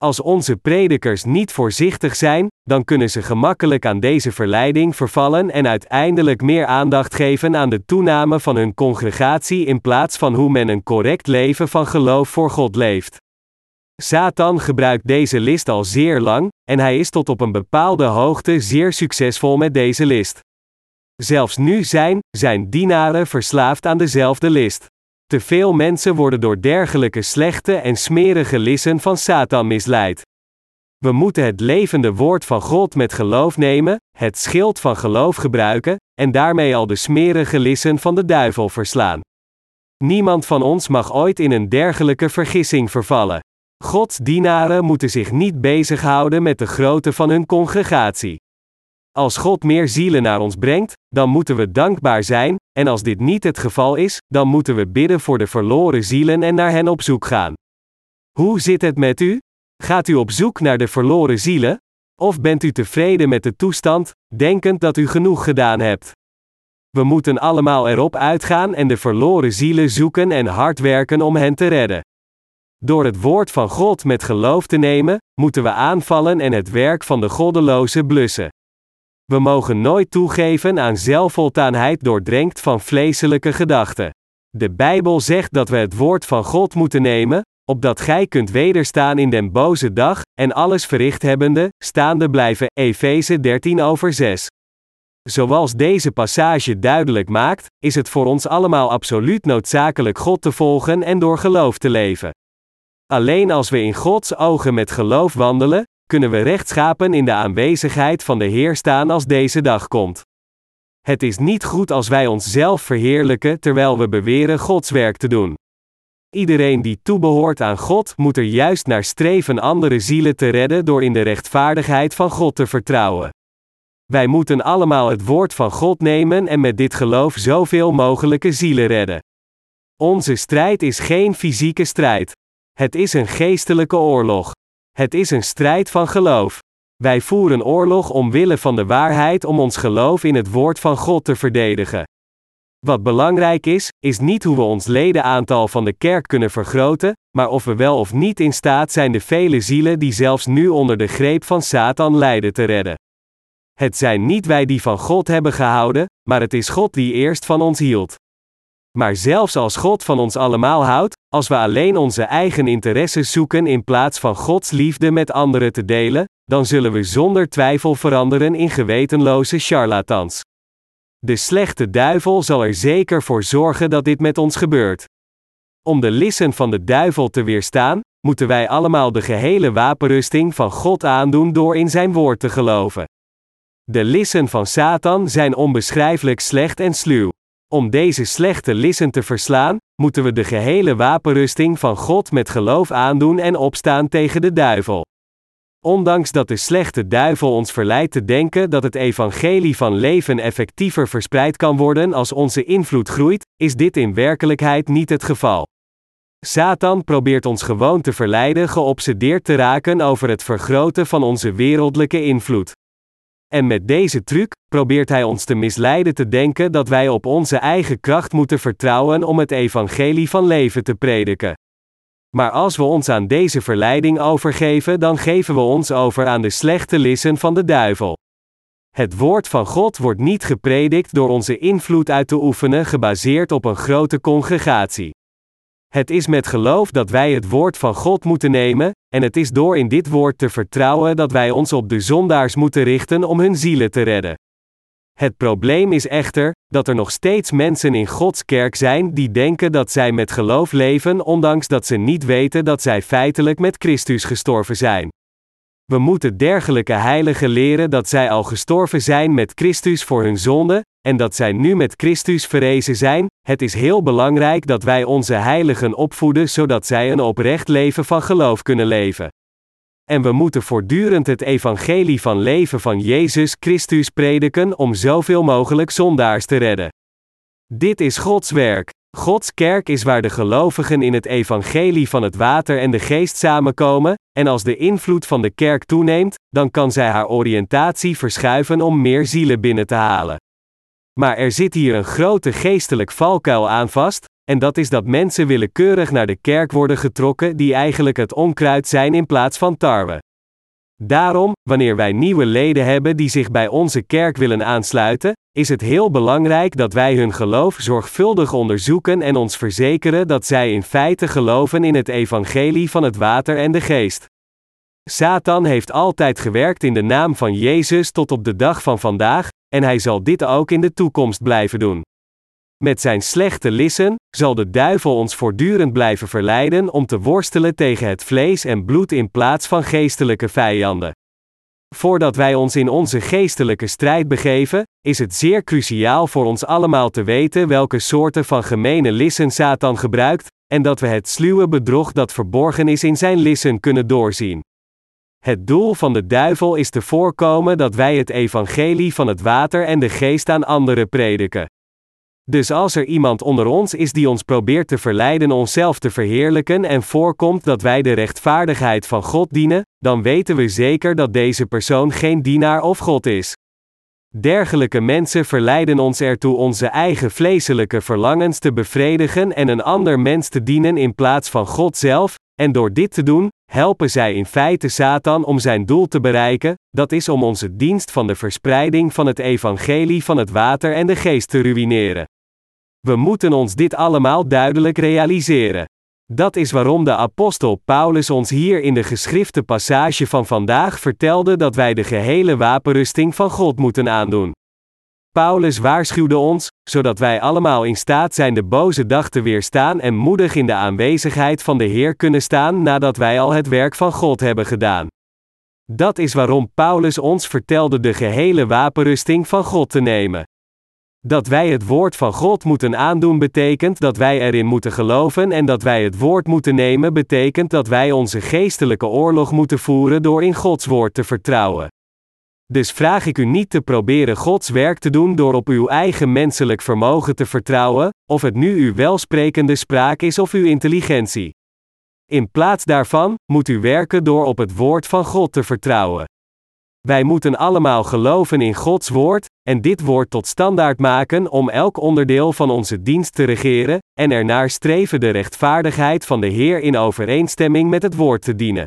Als onze predikers niet voorzichtig zijn, dan kunnen ze gemakkelijk aan deze verleiding vervallen en uiteindelijk meer aandacht geven aan de toename van hun congregatie in plaats van hoe men een correct leven van geloof voor God leeft. Satan gebruikt deze list al zeer lang, en hij is tot op een bepaalde hoogte zeer succesvol met deze list. Zelfs nu zijn zijn dienaren verslaafd aan dezelfde list. Te veel mensen worden door dergelijke slechte en smerige lissen van Satan misleid. We moeten het levende woord van God met geloof nemen, het schild van geloof gebruiken, en daarmee al de smerige lissen van de duivel verslaan. Niemand van ons mag ooit in een dergelijke vergissing vervallen. Gods dienaren moeten zich niet bezighouden met de grootte van hun congregatie. Als God meer zielen naar ons brengt, dan moeten we dankbaar zijn, en als dit niet het geval is, dan moeten we bidden voor de verloren zielen en naar hen op zoek gaan. Hoe zit het met u? Gaat u op zoek naar de verloren zielen? Of bent u tevreden met de toestand, denkend dat u genoeg gedaan hebt? We moeten allemaal erop uitgaan en de verloren zielen zoeken en hard werken om hen te redden. Door het woord van God met geloof te nemen, moeten we aanvallen en het werk van de goddeloze blussen. We mogen nooit toegeven aan zelfvoltaanheid doordrenkt van vleeselijke gedachten. De Bijbel zegt dat we het woord van God moeten nemen, opdat gij kunt wederstaan in den boze dag, en alles verricht hebbende, staande blijven. Efeze 13 over 6. Zoals deze passage duidelijk maakt, is het voor ons allemaal absoluut noodzakelijk God te volgen en door geloof te leven. Alleen als we in Gods ogen met geloof wandelen, kunnen we rechtschapen in de aanwezigheid van de Heer staan als deze dag komt. Het is niet goed als wij onszelf verheerlijken terwijl we beweren Gods werk te doen. Iedereen die toebehoort aan God moet er juist naar streven andere zielen te redden door in de rechtvaardigheid van God te vertrouwen. Wij moeten allemaal het woord van God nemen en met dit geloof zoveel mogelijke zielen redden. Onze strijd is geen fysieke strijd. Het is een geestelijke oorlog. Het is een strijd van geloof. Wij voeren oorlog omwille van de waarheid om ons geloof in het woord van God te verdedigen. Wat belangrijk is, is niet hoe we ons ledenaantal van de kerk kunnen vergroten, maar of we wel of niet in staat zijn de vele zielen die zelfs nu onder de greep van Satan lijden te redden. Het zijn niet wij die van God hebben gehouden, maar het is God die eerst van ons hield. Maar zelfs als God van ons allemaal houdt, als we alleen onze eigen interesses zoeken in plaats van Gods liefde met anderen te delen, dan zullen we zonder twijfel veranderen in gewetenloze charlatans. De slechte duivel zal er zeker voor zorgen dat dit met ons gebeurt. Om de lissen van de duivel te weerstaan, moeten wij allemaal de gehele wapenrusting van God aandoen door in zijn woord te geloven. De lissen van Satan zijn onbeschrijfelijk slecht en sluw. Om deze slechte lissen te verslaan, moeten we de gehele wapenrusting van God met geloof aandoen en opstaan tegen de duivel. Ondanks dat de slechte duivel ons verleidt te denken dat het evangelie van leven effectiever verspreid kan worden als onze invloed groeit, is dit in werkelijkheid niet het geval. Satan probeert ons gewoon te verleiden geobsedeerd te raken over het vergroten van onze wereldlijke invloed. En met deze truc probeert hij ons te misleiden te denken dat wij op onze eigen kracht moeten vertrouwen om het evangelie van leven te prediken. Maar als we ons aan deze verleiding overgeven, dan geven we ons over aan de slechte lissen van de duivel. Het woord van God wordt niet gepredikt door onze invloed uit te oefenen gebaseerd op een grote congregatie. Het is met geloof dat wij het woord van God moeten nemen, en het is door in dit woord te vertrouwen dat wij ons op de zondaars moeten richten om hun zielen te redden. Het probleem is echter dat er nog steeds mensen in Gods kerk zijn die denken dat zij met geloof leven, ondanks dat ze niet weten dat zij feitelijk met Christus gestorven zijn. We moeten dergelijke heiligen leren dat zij al gestorven zijn met Christus voor hun zonde, en dat zij nu met Christus verrezen zijn. Het is heel belangrijk dat wij onze heiligen opvoeden zodat zij een oprecht leven van geloof kunnen leven. En we moeten voortdurend het evangelie van leven van Jezus Christus prediken om zoveel mogelijk zondaars te redden. Dit is Gods werk. Gods kerk is waar de gelovigen in het evangelie van het water en de geest samenkomen, en als de invloed van de kerk toeneemt, dan kan zij haar oriëntatie verschuiven om meer zielen binnen te halen. Maar er zit hier een grote geestelijk valkuil aan vast, en dat is dat mensen willekeurig naar de kerk worden getrokken die eigenlijk het onkruid zijn in plaats van tarwe. Daarom, wanneer wij nieuwe leden hebben die zich bij onze kerk willen aansluiten, is het heel belangrijk dat wij hun geloof zorgvuldig onderzoeken en ons verzekeren dat zij in feite geloven in het evangelie van het water en de geest. Satan heeft altijd gewerkt in de naam van Jezus tot op de dag van vandaag, en hij zal dit ook in de toekomst blijven doen. Met zijn slechte lissen zal de duivel ons voortdurend blijven verleiden om te worstelen tegen het vlees en bloed in plaats van geestelijke vijanden. Voordat wij ons in onze geestelijke strijd begeven, is het zeer cruciaal voor ons allemaal te weten welke soorten van gemene lissen Satan gebruikt, en dat we het sluwe bedrog dat verborgen is in zijn lissen kunnen doorzien. Het doel van de duivel is te voorkomen dat wij het evangelie van het water en de geest aan anderen prediken. Dus als er iemand onder ons is die ons probeert te verleiden onszelf te verheerlijken en voorkomt dat wij de rechtvaardigheid van God dienen, dan weten we zeker dat deze persoon geen dienaar of God is. Dergelijke mensen verleiden ons ertoe onze eigen vleeselijke verlangens te bevredigen en een ander mens te dienen in plaats van God zelf, en door dit te doen, helpen zij in feite Satan om zijn doel te bereiken, dat is om onze dienst van de verspreiding van het evangelie van het water en de geest te ruïneren. We moeten ons dit allemaal duidelijk realiseren. Dat is waarom de apostel Paulus ons hier in de geschrifte passage van vandaag vertelde dat wij de gehele wapenrusting van God moeten aandoen. Paulus waarschuwde ons, zodat wij allemaal in staat zijn de boze dag te weerstaan en moedig in de aanwezigheid van de Heer kunnen staan nadat wij al het werk van God hebben gedaan. Dat is waarom Paulus ons vertelde de gehele wapenrusting van God te nemen. Dat wij het woord van God moeten aandoen betekent dat wij erin moeten geloven en dat wij het woord moeten nemen betekent dat wij onze geestelijke oorlog moeten voeren door in Gods woord te vertrouwen. Dus vraag ik u niet te proberen Gods werk te doen door op uw eigen menselijk vermogen te vertrouwen, of het nu uw welsprekende spraak is of uw intelligentie. In plaats daarvan moet u werken door op het woord van God te vertrouwen. Wij moeten allemaal geloven in Gods woord, en dit woord tot standaard maken om elk onderdeel van onze dienst te regeren, en ernaar streven de rechtvaardigheid van de Heer in overeenstemming met het woord te dienen.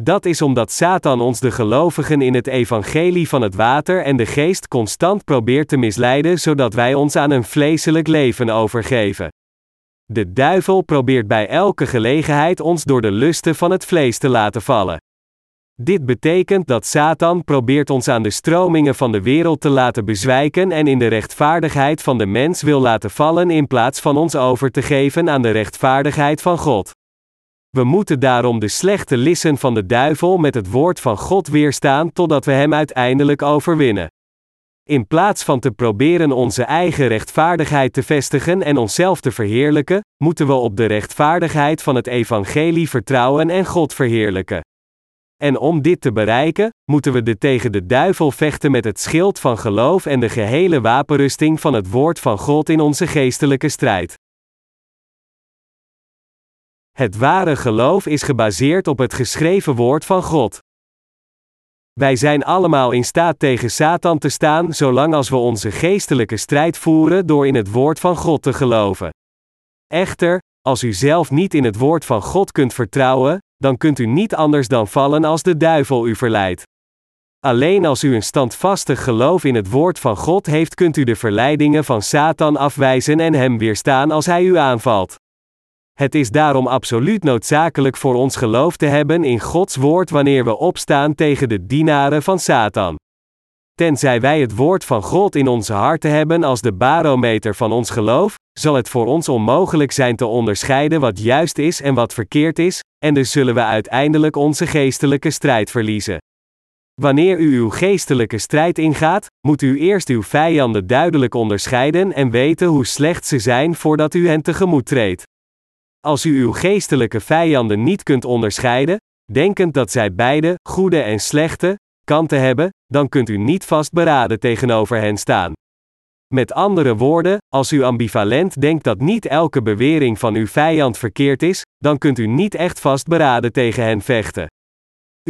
Dat is omdat Satan ons de gelovigen in het evangelie van het water en de geest constant probeert te misleiden zodat wij ons aan een vleeselijk leven overgeven. De duivel probeert bij elke gelegenheid ons door de lusten van het vlees te laten vallen. Dit betekent dat Satan probeert ons aan de stromingen van de wereld te laten bezwijken en in de rechtvaardigheid van de mens wil laten vallen in plaats van ons over te geven aan de rechtvaardigheid van God. We moeten daarom de slechte lissen van de duivel met het woord van God weerstaan totdat we hem uiteindelijk overwinnen. In plaats van te proberen onze eigen rechtvaardigheid te vestigen en onszelf te verheerlijken, moeten we op de rechtvaardigheid van het evangelie vertrouwen en God verheerlijken. En om dit te bereiken, moeten we de tegen de duivel vechten met het schild van geloof en de gehele wapenrusting van het woord van God in onze geestelijke strijd. Het ware geloof is gebaseerd op het geschreven woord van God. Wij zijn allemaal in staat tegen Satan te staan zolang als we onze geestelijke strijd voeren door in het woord van God te geloven. Echter, als u zelf niet in het woord van God kunt vertrouwen, dan kunt u niet anders dan vallen als de duivel u verleidt. Alleen als u een standvastig geloof in het woord van God heeft, kunt u de verleidingen van Satan afwijzen en hem weerstaan als hij u aanvalt. Het is daarom absoluut noodzakelijk voor ons geloof te hebben in Gods woord wanneer we opstaan tegen de dienaren van Satan. Tenzij wij het woord van God in onze harten hebben als de barometer van ons geloof, zal het voor ons onmogelijk zijn te onderscheiden wat juist is en wat verkeerd is, en dus zullen we uiteindelijk onze geestelijke strijd verliezen. Wanneer u uw geestelijke strijd ingaat, moet u eerst uw vijanden duidelijk onderscheiden en weten hoe slecht ze zijn voordat u hen tegemoet treedt. Als u uw geestelijke vijanden niet kunt onderscheiden, denkend dat zij beide, goede en slechte, kanten hebben, dan kunt u niet vastberaden tegenover hen staan. Met andere woorden, als u ambivalent denkt dat niet elke bewering van uw vijand verkeerd is, dan kunt u niet echt vastberaden tegen hen vechten.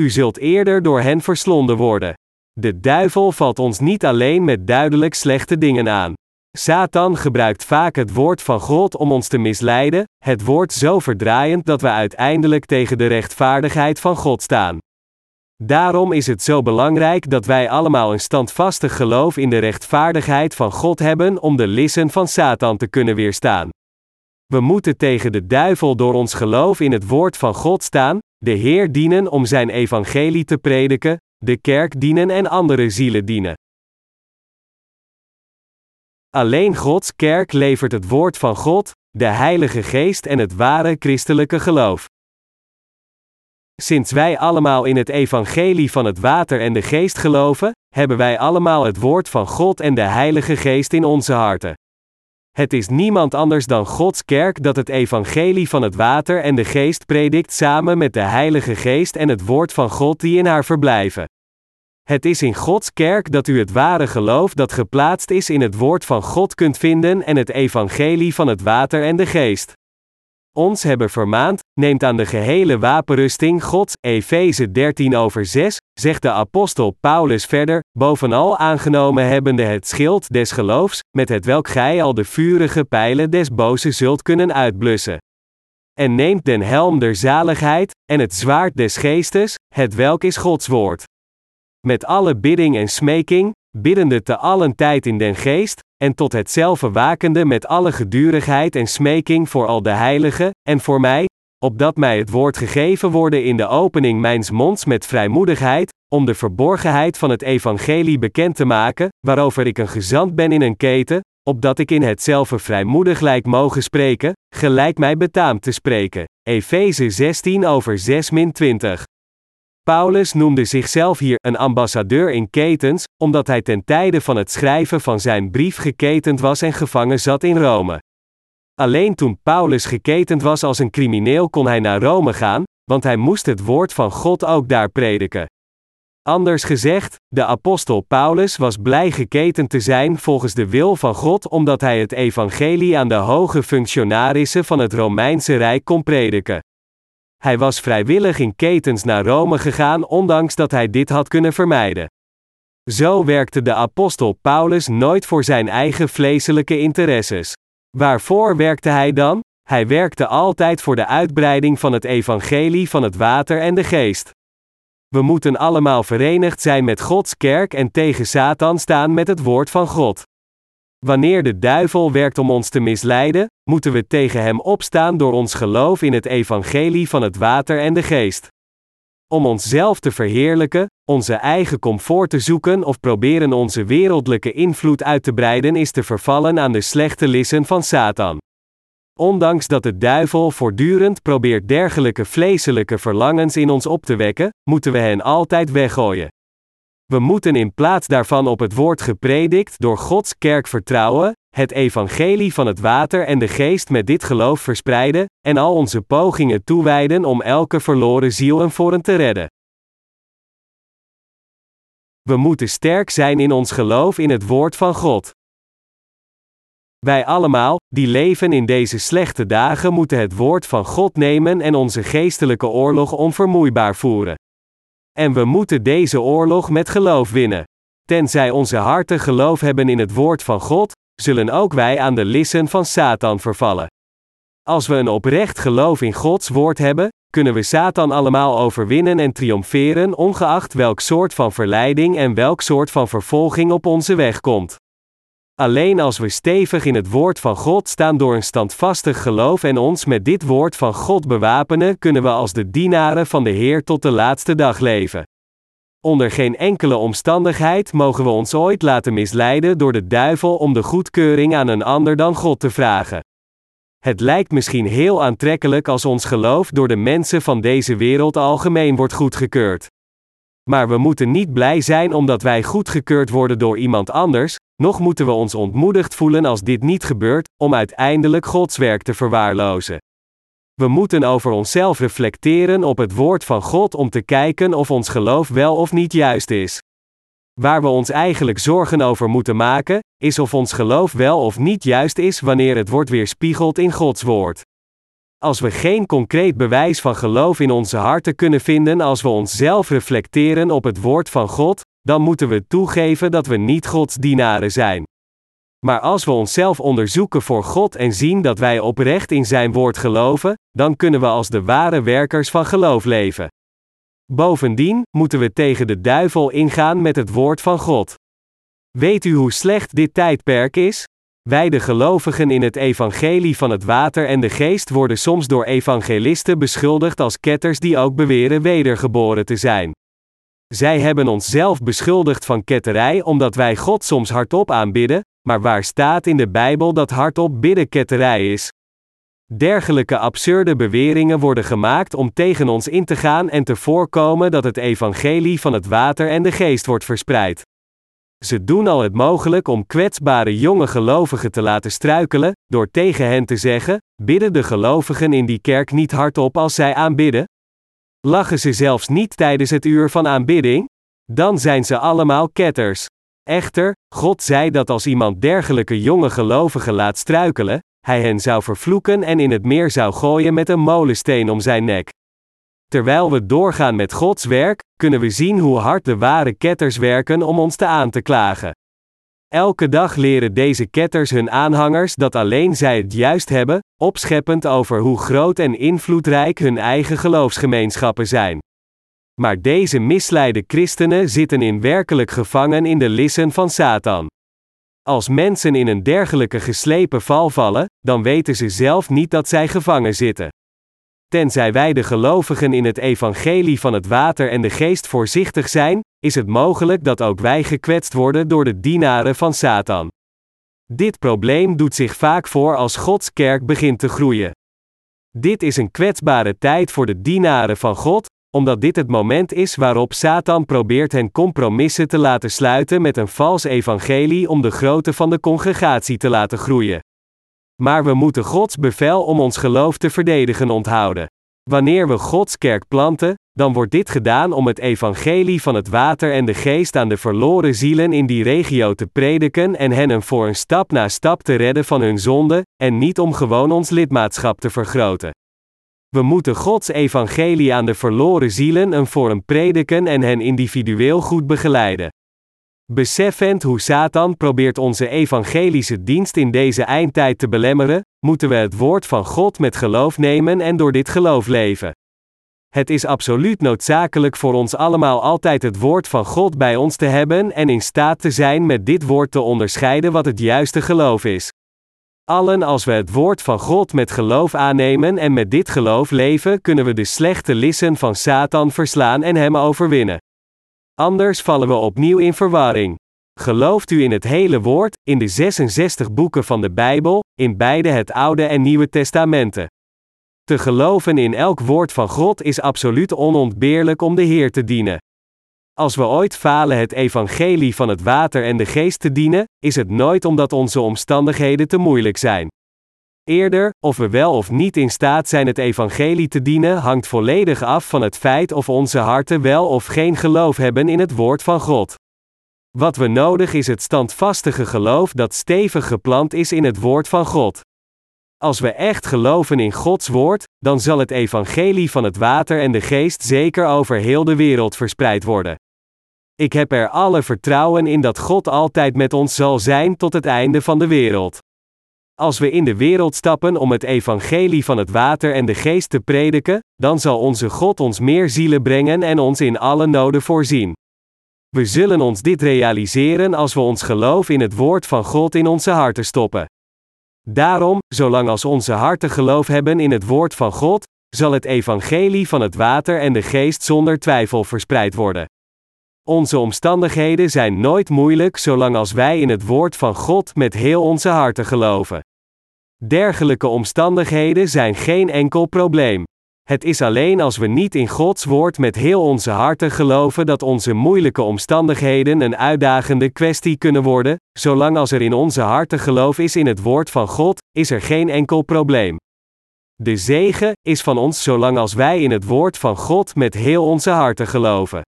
U zult eerder door hen verslonden worden. De duivel valt ons niet alleen met duidelijk slechte dingen aan. Satan gebruikt vaak het woord van God om ons te misleiden, het woord zo verdraaiend dat we uiteindelijk tegen de rechtvaardigheid van God staan. Daarom is het zo belangrijk dat wij allemaal een standvastig geloof in de rechtvaardigheid van God hebben om de lissen van Satan te kunnen weerstaan. We moeten tegen de duivel door ons geloof in het woord van God staan, de Heer dienen om zijn evangelie te prediken, de kerk dienen en andere zielen dienen. Alleen Gods kerk levert het woord van God, de Heilige Geest en het ware christelijke geloof. Sinds wij allemaal in het evangelie van het water en de geest geloven, hebben wij allemaal het woord van God en de Heilige Geest in onze harten. Het is niemand anders dan Gods kerk dat het evangelie van het water en de geest predikt samen met de Heilige Geest en het woord van God die in haar verblijven. Het is in Gods kerk dat u het ware geloof dat geplaatst is in het woord van God kunt vinden en het evangelie van het water en de geest. Ons hebben vermaand, neemt aan de gehele wapenrusting Gods, Efeze 13 over 6, zegt de apostel Paulus verder, bovenal aangenomen hebbende het schild des geloofs, met het welk gij al de vurige pijlen des boze zult kunnen uitblussen. En neemt den helm der zaligheid, en het zwaard des geestes, het welk is Gods woord. Met alle bidding en smeking, biddende te allen tijd in den geest, en tot hetzelfde wakende met alle gedurigheid en smeking voor al de heiligen, en voor mij, opdat mij het woord gegeven worden in de opening mijns monds met vrijmoedigheid, om de verborgenheid van het evangelie bekend te maken, waarover ik een gezant ben in een keten, opdat ik in hetzelfde vrijmoedig lijk mogen spreken, gelijk mij betaamt te spreken. Efeze 16 over 6 20. Paulus noemde zichzelf hier een ambassadeur in ketens, omdat hij ten tijde van het schrijven van zijn brief geketend was en gevangen zat in Rome. Alleen toen Paulus geketend was als een crimineel kon hij naar Rome gaan, want hij moest het woord van God ook daar prediken. Anders gezegd, de apostel Paulus was blij geketend te zijn volgens de wil van God omdat hij het evangelie aan de hoge functionarissen van het Romeinse Rijk kon prediken. Hij was vrijwillig in ketens naar Rome gegaan ondanks dat hij dit had kunnen vermijden. Zo werkte de apostel Paulus nooit voor zijn eigen vleeselijke interesses. Waarvoor werkte hij dan? Hij werkte altijd voor de uitbreiding van het evangelie van het water en de geest. We moeten allemaal verenigd zijn met Gods kerk en tegen Satan staan met het woord van God. Wanneer de duivel werkt om ons te misleiden, moeten we tegen hem opstaan door ons geloof in het evangelie van het water en de geest. Om onszelf te verheerlijken, onze eigen comfort te zoeken of proberen onze wereldlijke invloed uit te breiden is te vervallen aan de slechte lissen van Satan. Ondanks dat de duivel voortdurend probeert dergelijke vleeselijke verlangens in ons op te wekken, moeten we hen altijd weggooien. We moeten in plaats daarvan op het woord gepredikt door Gods kerk vertrouwen, het evangelie van het water en de geest met dit geloof verspreiden, en al onze pogingen toewijden om elke verloren ziel en voren te redden. We moeten sterk zijn in ons geloof in het woord van God. Wij allemaal, die leven in deze slechte dagen, moeten het woord van God nemen en onze geestelijke oorlog onvermoeibaar voeren. En we moeten deze oorlog met geloof winnen. Tenzij onze harten geloof hebben in het woord van God, zullen ook wij aan de lissen van Satan vervallen. Als we een oprecht geloof in Gods woord hebben, kunnen we Satan allemaal overwinnen en triomferen, ongeacht welk soort van verleiding en welk soort van vervolging op onze weg komt. Alleen als we stevig in het woord van God staan door een standvastig geloof en ons met dit woord van God bewapenen, kunnen we als de dienaren van de Heer tot de laatste dag leven. Onder geen enkele omstandigheid mogen we ons ooit laten misleiden door de duivel om de goedkeuring aan een ander dan God te vragen. Het lijkt misschien heel aantrekkelijk als ons geloof door de mensen van deze wereld algemeen wordt goedgekeurd. Maar we moeten niet blij zijn omdat wij goedgekeurd worden door iemand anders, nog moeten we ons ontmoedigd voelen als dit niet gebeurt, om uiteindelijk Gods werk te verwaarlozen. We moeten over onszelf reflecteren op het woord van God om te kijken of ons geloof wel of niet juist is. Waar we ons eigenlijk zorgen over moeten maken, is of ons geloof wel of niet juist is wanneer het wordt weerspiegeld in Gods woord. Als we geen concreet bewijs van geloof in onze harten kunnen vinden als we onszelf reflecteren op het woord van God, dan moeten we toegeven dat we niet Gods dienaren zijn. Maar als we onszelf onderzoeken voor God en zien dat wij oprecht in Zijn woord geloven, dan kunnen we als de ware werkers van geloof leven. Bovendien moeten we tegen de duivel ingaan met het woord van God. Weet u hoe slecht dit tijdperk is? Wij de gelovigen in het evangelie van het water en de geest worden soms door evangelisten beschuldigd als ketters die ook beweren wedergeboren te zijn. Zij hebben ons zelf beschuldigd van ketterij omdat wij God soms hardop aanbidden, maar waar staat in de Bijbel dat hardop bidden ketterij is? Dergelijke absurde beweringen worden gemaakt om tegen ons in te gaan en te voorkomen dat het evangelie van het water en de geest wordt verspreid. Ze doen al het mogelijk om kwetsbare jonge gelovigen te laten struikelen, door tegen hen te zeggen: bidden de gelovigen in die kerk niet hardop als zij aanbidden? Lachen ze zelfs niet tijdens het uur van aanbidding? Dan zijn ze allemaal ketters. Echter, God zei dat als iemand dergelijke jonge gelovigen laat struikelen, hij hen zou vervloeken en in het meer zou gooien met een molensteen om zijn nek. Terwijl we doorgaan met Gods werk, kunnen we zien hoe hard de ware ketters werken om ons te aan te klagen. Elke dag leren deze ketters hun aanhangers dat alleen zij het juist hebben, opscheppend over hoe groot en invloedrijk hun eigen geloofsgemeenschappen zijn. Maar deze misleide christenen zitten in werkelijk gevangen in de lissen van Satan. Als mensen in een dergelijke geslepen val vallen, dan weten ze zelf niet dat zij gevangen zitten. Tenzij wij de gelovigen in het evangelie van het water en de geest voorzichtig zijn, is het mogelijk dat ook wij gekwetst worden door de dienaren van Satan. Dit probleem doet zich vaak voor als Gods kerk begint te groeien. Dit is een kwetsbare tijd voor de dienaren van God, omdat dit het moment is waarop Satan probeert hen compromissen te laten sluiten met een vals evangelie om de grootte van de congregatie te laten groeien. Maar we moeten Gods bevel om ons geloof te verdedigen onthouden. Wanneer we Gods kerk planten, dan wordt dit gedaan om het evangelie van het water en de geest aan de verloren zielen in die regio te prediken en hen een voor een stap na stap te redden van hun zonde, en niet om gewoon ons lidmaatschap te vergroten. We moeten Gods evangelie aan de verloren zielen een voor een prediken en hen individueel goed begeleiden. Beseffend hoe Satan probeert onze evangelische dienst in deze eindtijd te belemmeren, moeten we het woord van God met geloof nemen en door dit geloof leven. Het is absoluut noodzakelijk voor ons allemaal altijd het woord van God bij ons te hebben en in staat te zijn met dit woord te onderscheiden wat het juiste geloof is. Allen als we het woord van God met geloof aannemen en met dit geloof leven, kunnen we de slechte lissen van Satan verslaan en hem overwinnen. Anders vallen we opnieuw in verwarring. Gelooft u in het hele woord, in de 66 boeken van de Bijbel, in beide het Oude en Nieuwe Testamenten? Te geloven in elk woord van God is absoluut onontbeerlijk om de Heer te dienen. Als we ooit falen het evangelie van het water en de geest te dienen, is het nooit omdat onze omstandigheden te moeilijk zijn. Eerder, of we wel of niet in staat zijn het evangelie te dienen, hangt volledig af van het feit of onze harten wel of geen geloof hebben in het woord van God. Wat we nodig is het standvastige geloof dat stevig geplant is in het woord van God. Als we echt geloven in Gods woord, dan zal het evangelie van het water en de geest zeker over heel de wereld verspreid worden. Ik heb er alle vertrouwen in dat God altijd met ons zal zijn tot het einde van de wereld. Als we in de wereld stappen om het evangelie van het water en de geest te prediken, dan zal onze God ons meer zielen brengen en ons in alle noden voorzien. We zullen ons dit realiseren als we ons geloof in het woord van God in onze harten stoppen. Daarom, zolang als onze harten geloof hebben in het woord van God, zal het evangelie van het water en de geest zonder twijfel verspreid worden. Onze omstandigheden zijn nooit moeilijk zolang als wij in het woord van God met heel onze harten geloven. Dergelijke omstandigheden zijn geen enkel probleem. Het is alleen als we niet in Gods woord met heel onze harten geloven dat onze moeilijke omstandigheden een uitdagende kwestie kunnen worden, zolang als er in onze harten geloof is in het woord van God, is er geen enkel probleem. De zegen is van ons zolang als wij in het woord van God met heel onze harten geloven.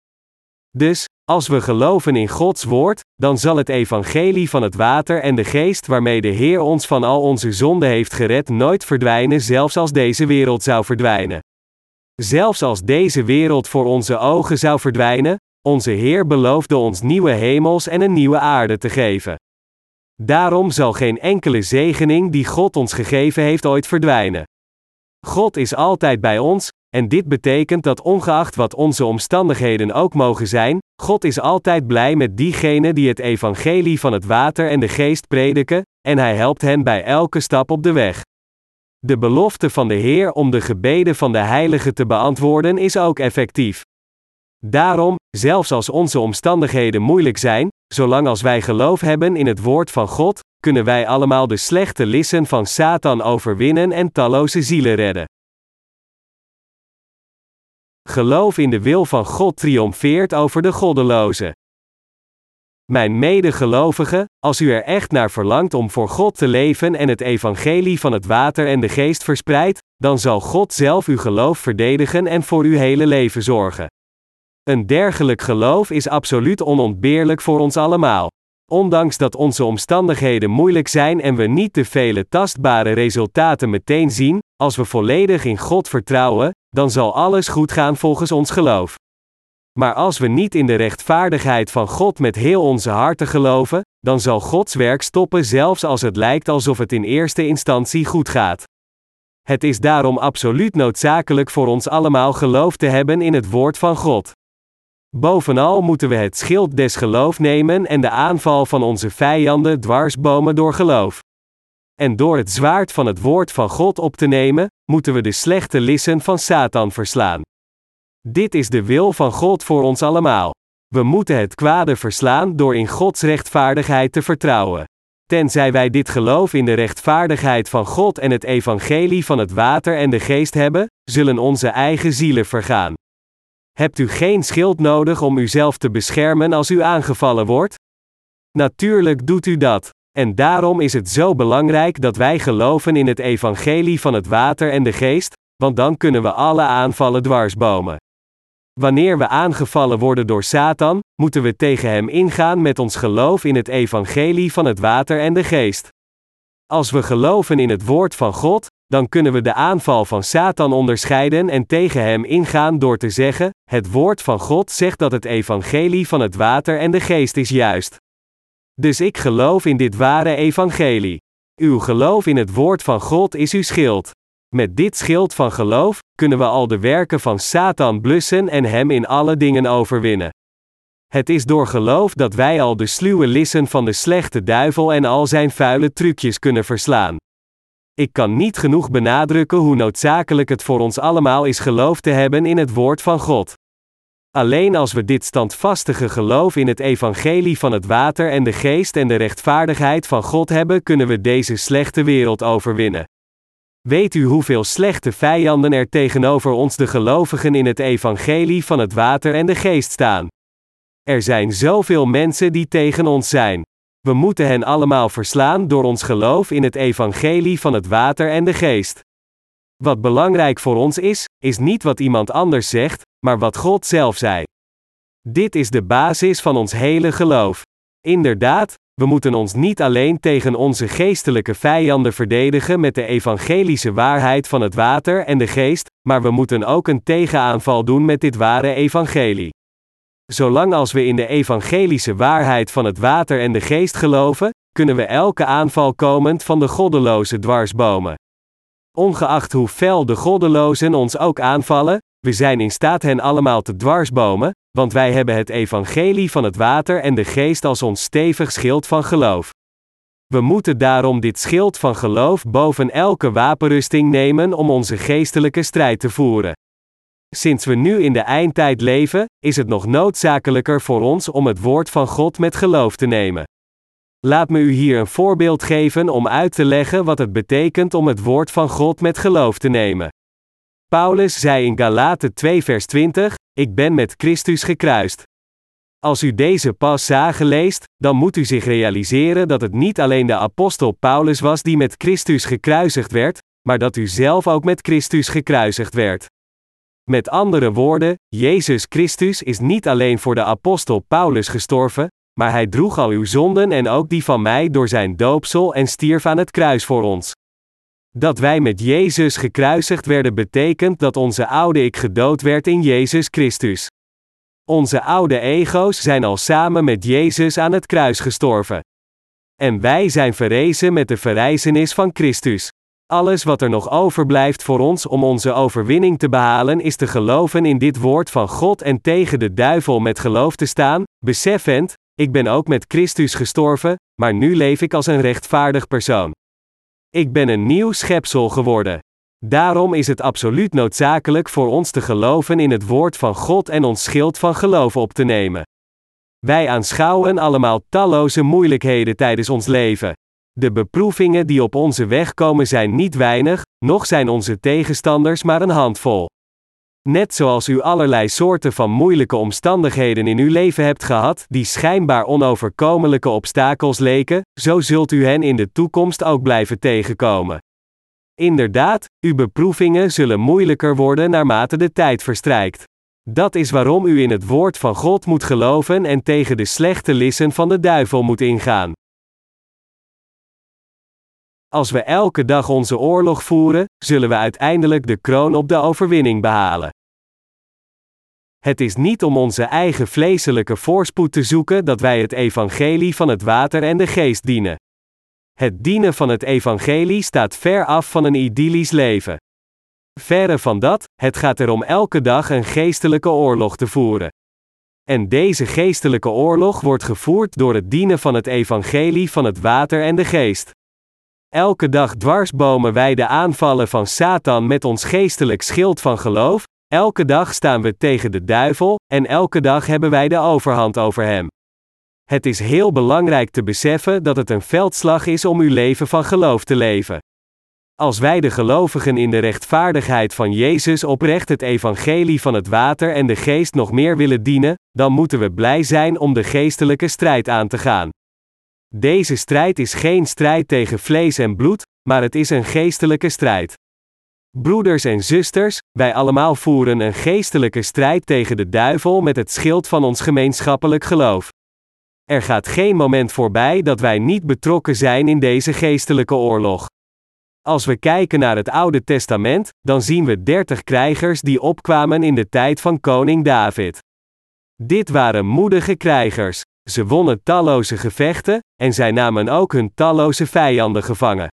Dus, als we geloven in Gods woord, dan zal het evangelie van het water en de geest waarmee de Heer ons van al onze zonden heeft gered nooit verdwijnen, zelfs als deze wereld zou verdwijnen. Zelfs als deze wereld voor onze ogen zou verdwijnen, onze Heer beloofde ons nieuwe hemels en een nieuwe aarde te geven. Daarom zal geen enkele zegening die God ons gegeven heeft ooit verdwijnen. God is altijd bij ons, en dit betekent dat ongeacht wat onze omstandigheden ook mogen zijn, God is altijd blij met diegenen die het evangelie van het water en de geest prediken, en hij helpt hen bij elke stap op de weg. De belofte van de Heer om de gebeden van de Heilige te beantwoorden is ook effectief. Daarom, zelfs als onze omstandigheden moeilijk zijn, zolang als wij geloof hebben in het woord van God, kunnen wij allemaal de slechte lissen van Satan overwinnen en talloze zielen redden. Geloof in de wil van God triomfeert over de goddelozen. Mijn medegelovigen, als u er echt naar verlangt om voor God te leven en het evangelie van het water en de geest verspreidt, dan zal God zelf uw geloof verdedigen en voor uw hele leven zorgen. Een dergelijk geloof is absoluut onontbeerlijk voor ons allemaal. Ondanks dat onze omstandigheden moeilijk zijn en we niet de vele tastbare resultaten meteen zien, als we volledig in God vertrouwen, dan zal alles goed gaan volgens ons geloof. Maar als we niet in de rechtvaardigheid van God met heel onze harten geloven, dan zal Gods werk stoppen zelfs als het lijkt alsof het in eerste instantie goed gaat. Het is daarom absoluut noodzakelijk voor ons allemaal geloof te hebben in het woord van God. Bovenal moeten we het schild des geloof nemen en de aanval van onze vijanden dwarsbomen door geloof. En door het zwaard van het woord van God op te nemen, moeten we de slechte lissen van Satan verslaan. Dit is de wil van God voor ons allemaal. We moeten het kwade verslaan door in Gods rechtvaardigheid te vertrouwen. Tenzij wij dit geloof in de rechtvaardigheid van God en het evangelie van het water en de geest hebben, zullen onze eigen zielen vergaan. Hebt u geen schild nodig om uzelf te beschermen als u aangevallen wordt? Natuurlijk doet u dat. En daarom is het zo belangrijk dat wij geloven in het evangelie van het water en de geest, want dan kunnen we alle aanvallen dwarsbomen. Wanneer we aangevallen worden door Satan, moeten we tegen hem ingaan met ons geloof in het evangelie van het water en de geest. Als we geloven in het woord van God, dan kunnen we de aanval van Satan onderscheiden en tegen hem ingaan door te zeggen: Het woord van God zegt dat het evangelie van het water en de geest is juist. Dus ik geloof in dit ware evangelie. Uw geloof in het woord van God is uw schild. Met dit schild van geloof kunnen we al de werken van Satan blussen en hem in alle dingen overwinnen. Het is door geloof dat wij al de sluwe lissen van de slechte duivel en al zijn vuile trucjes kunnen verslaan. Ik kan niet genoeg benadrukken hoe noodzakelijk het voor ons allemaal is geloof te hebben in het woord van God. Alleen als we dit standvastige geloof in het evangelie van het water en de geest en de rechtvaardigheid van God hebben, kunnen we deze slechte wereld overwinnen. Weet u hoeveel slechte vijanden er tegenover ons de gelovigen in het evangelie van het water en de geest staan? Er zijn zoveel mensen die tegen ons zijn. We moeten hen allemaal verslaan door ons geloof in het evangelie van het water en de geest. Wat belangrijk voor ons is, is niet wat iemand anders zegt, maar wat God zelf zei. Dit is de basis van ons hele geloof. Inderdaad, we moeten ons niet alleen tegen onze geestelijke vijanden verdedigen met de evangelische waarheid van het water en de geest, maar we moeten ook een tegenaanval doen met dit ware evangelie. Zolang als we in de evangelische waarheid van het water en de geest geloven, kunnen we elke aanval komend van de goddeloze dwarsbomen. Ongeacht hoe fel de goddelozen ons ook aanvallen, we zijn in staat hen allemaal te dwarsbomen, want wij hebben het evangelie van het water en de geest als ons stevig schild van geloof. We moeten daarom dit schild van geloof boven elke wapenrusting nemen om onze geestelijke strijd te voeren. Sinds we nu in de eindtijd leven, is het nog noodzakelijker voor ons om het woord van God met geloof te nemen. Laat me u hier een voorbeeld geven om uit te leggen wat het betekent om het woord van God met geloof te nemen. Paulus zei in Galaten 2 vers 20, Ik ben met Christus gekruist. Als u deze passage leest, dan moet u zich realiseren dat het niet alleen de apostel Paulus was die met Christus gekruisigd werd, maar dat u zelf ook met Christus gekruisigd werd. Met andere woorden, Jezus Christus is niet alleen voor de apostel Paulus gestorven, maar hij droeg al uw zonden en ook die van mij door zijn doopsel en stierf aan het kruis voor ons. Dat wij met Jezus gekruisigd werden betekent dat onze oude ik gedood werd in Jezus Christus. Onze oude ego's zijn al samen met Jezus aan het kruis gestorven. En wij zijn verrezen met de verrijzenis van Christus. Alles wat er nog overblijft voor ons om onze overwinning te behalen is te geloven in dit woord van God en tegen de duivel met geloof te staan, beseffend, ik ben ook met Christus gestorven, maar nu leef ik als een rechtvaardig persoon. Ik ben een nieuw schepsel geworden. Daarom is het absoluut noodzakelijk voor ons te geloven in het woord van God en ons schild van geloof op te nemen. Wij aanschouwen allemaal talloze moeilijkheden tijdens ons leven. De beproevingen die op onze weg komen zijn niet weinig, nog zijn onze tegenstanders maar een handvol. Net zoals u allerlei soorten van moeilijke omstandigheden in uw leven hebt gehad, die schijnbaar onoverkomelijke obstakels leken, zo zult u hen in de toekomst ook blijven tegenkomen. Inderdaad, uw beproevingen zullen moeilijker worden naarmate de tijd verstrijkt. Dat is waarom u in het woord van God moet geloven en tegen de slechte lissen van de duivel moet ingaan. Als we elke dag onze oorlog voeren, zullen we uiteindelijk de kroon op de overwinning behalen. Het is niet om onze eigen vleeselijke voorspoed te zoeken dat wij het evangelie van het water en de geest dienen. Het dienen van het evangelie staat ver af van een idyllisch leven. Verre van dat, het gaat erom elke dag een geestelijke oorlog te voeren. En deze geestelijke oorlog wordt gevoerd door het dienen van het evangelie van het water en de geest. Elke dag dwarsbomen wij de aanvallen van Satan met ons geestelijk schild van geloof, elke dag staan we tegen de duivel, en elke dag hebben wij de overhand over hem. Het is heel belangrijk te beseffen dat het een veldslag is om uw leven van geloof te leven. Als wij de gelovigen in de rechtvaardigheid van Jezus oprecht het evangelie van het water en de geest nog meer willen dienen, dan moeten we blij zijn om de geestelijke strijd aan te gaan. Deze strijd is geen strijd tegen vlees en bloed, maar het is een geestelijke strijd. Broeders en zusters, wij allemaal voeren een geestelijke strijd tegen de duivel met het schild van ons gemeenschappelijk geloof. Er gaat geen moment voorbij dat wij niet betrokken zijn in deze geestelijke oorlog. Als we kijken naar het Oude Testament, dan zien we dertig krijgers die opkwamen in de tijd van koning David. Dit waren moedige krijgers. Ze wonnen talloze gevechten, en zij namen ook hun talloze vijanden gevangen.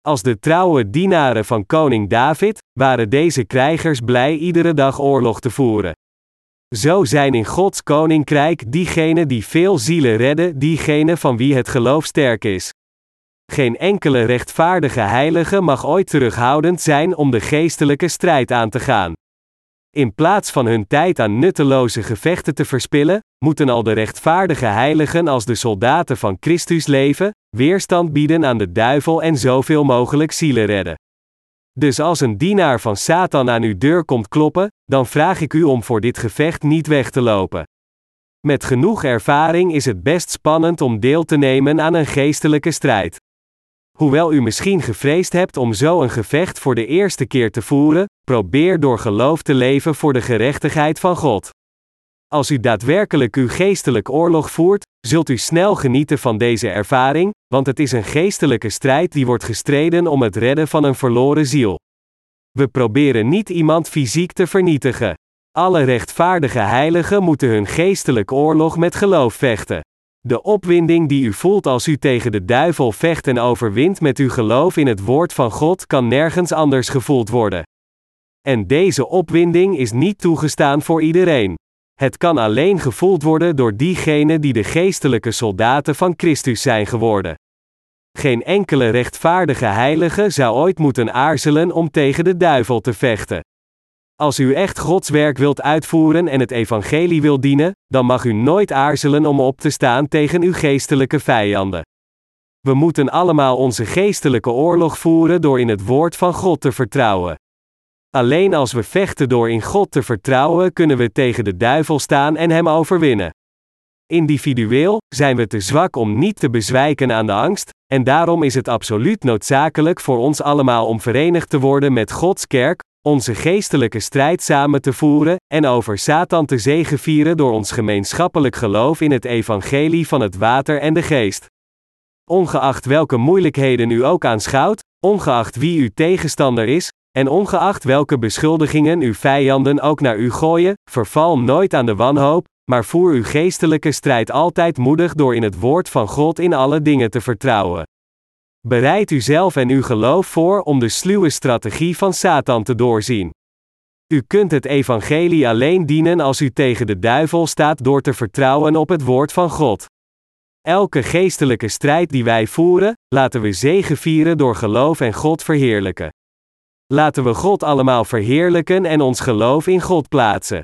Als de trouwe dienaren van koning David, waren deze krijgers blij iedere dag oorlog te voeren. Zo zijn in Gods koninkrijk diegenen die veel zielen redden, diegenen van wie het geloof sterk is. Geen enkele rechtvaardige heilige mag ooit terughoudend zijn om de geestelijke strijd aan te gaan. In plaats van hun tijd aan nutteloze gevechten te verspillen, moeten al de rechtvaardige heiligen als de soldaten van Christus leven, weerstand bieden aan de duivel en zoveel mogelijk zielen redden. Dus als een dienaar van Satan aan uw deur komt kloppen, dan vraag ik u om voor dit gevecht niet weg te lopen. Met genoeg ervaring is het best spannend om deel te nemen aan een geestelijke strijd. Hoewel u misschien gevreesd hebt om zo een gevecht voor de eerste keer te voeren, probeer door geloof te leven voor de gerechtigheid van God. Als u daadwerkelijk uw geestelijk oorlog voert, zult u snel genieten van deze ervaring, want het is een geestelijke strijd die wordt gestreden om het redden van een verloren ziel. We proberen niet iemand fysiek te vernietigen. Alle rechtvaardige heiligen moeten hun geestelijk oorlog met geloof vechten. De opwinding die u voelt als u tegen de duivel vecht en overwint met uw geloof in het woord van God kan nergens anders gevoeld worden. En deze opwinding is niet toegestaan voor iedereen. Het kan alleen gevoeld worden door diegenen die de geestelijke soldaten van Christus zijn geworden. Geen enkele rechtvaardige heilige zou ooit moeten aarzelen om tegen de duivel te vechten. Als u echt Gods werk wilt uitvoeren en het evangelie wilt dienen, dan mag u nooit aarzelen om op te staan tegen uw geestelijke vijanden. We moeten allemaal onze geestelijke oorlog voeren door in het woord van God te vertrouwen. Alleen als we vechten door in God te vertrouwen, kunnen we tegen de duivel staan en hem overwinnen. Individueel zijn we te zwak om niet te bezwijken aan de angst, en daarom is het absoluut noodzakelijk voor ons allemaal om verenigd te worden met Gods kerk, onze geestelijke strijd samen te voeren en over Satan te zegevieren door ons gemeenschappelijk geloof in het evangelie van het water en de geest. Ongeacht welke moeilijkheden u ook aanschouwt, ongeacht wie uw tegenstander is, en ongeacht welke beschuldigingen uw vijanden ook naar u gooien, verval nooit aan de wanhoop, maar voer uw geestelijke strijd altijd moedig door in het woord van God in alle dingen te vertrouwen. Bereid uzelf en uw geloof voor om de sluwe strategie van Satan te doorzien. U kunt het evangelie alleen dienen als u tegen de duivel staat door te vertrouwen op het woord van God. Elke geestelijke strijd die wij voeren, laten we zegevieren door geloof en God verheerlijken. Laten we God allemaal verheerlijken en ons geloof in God plaatsen.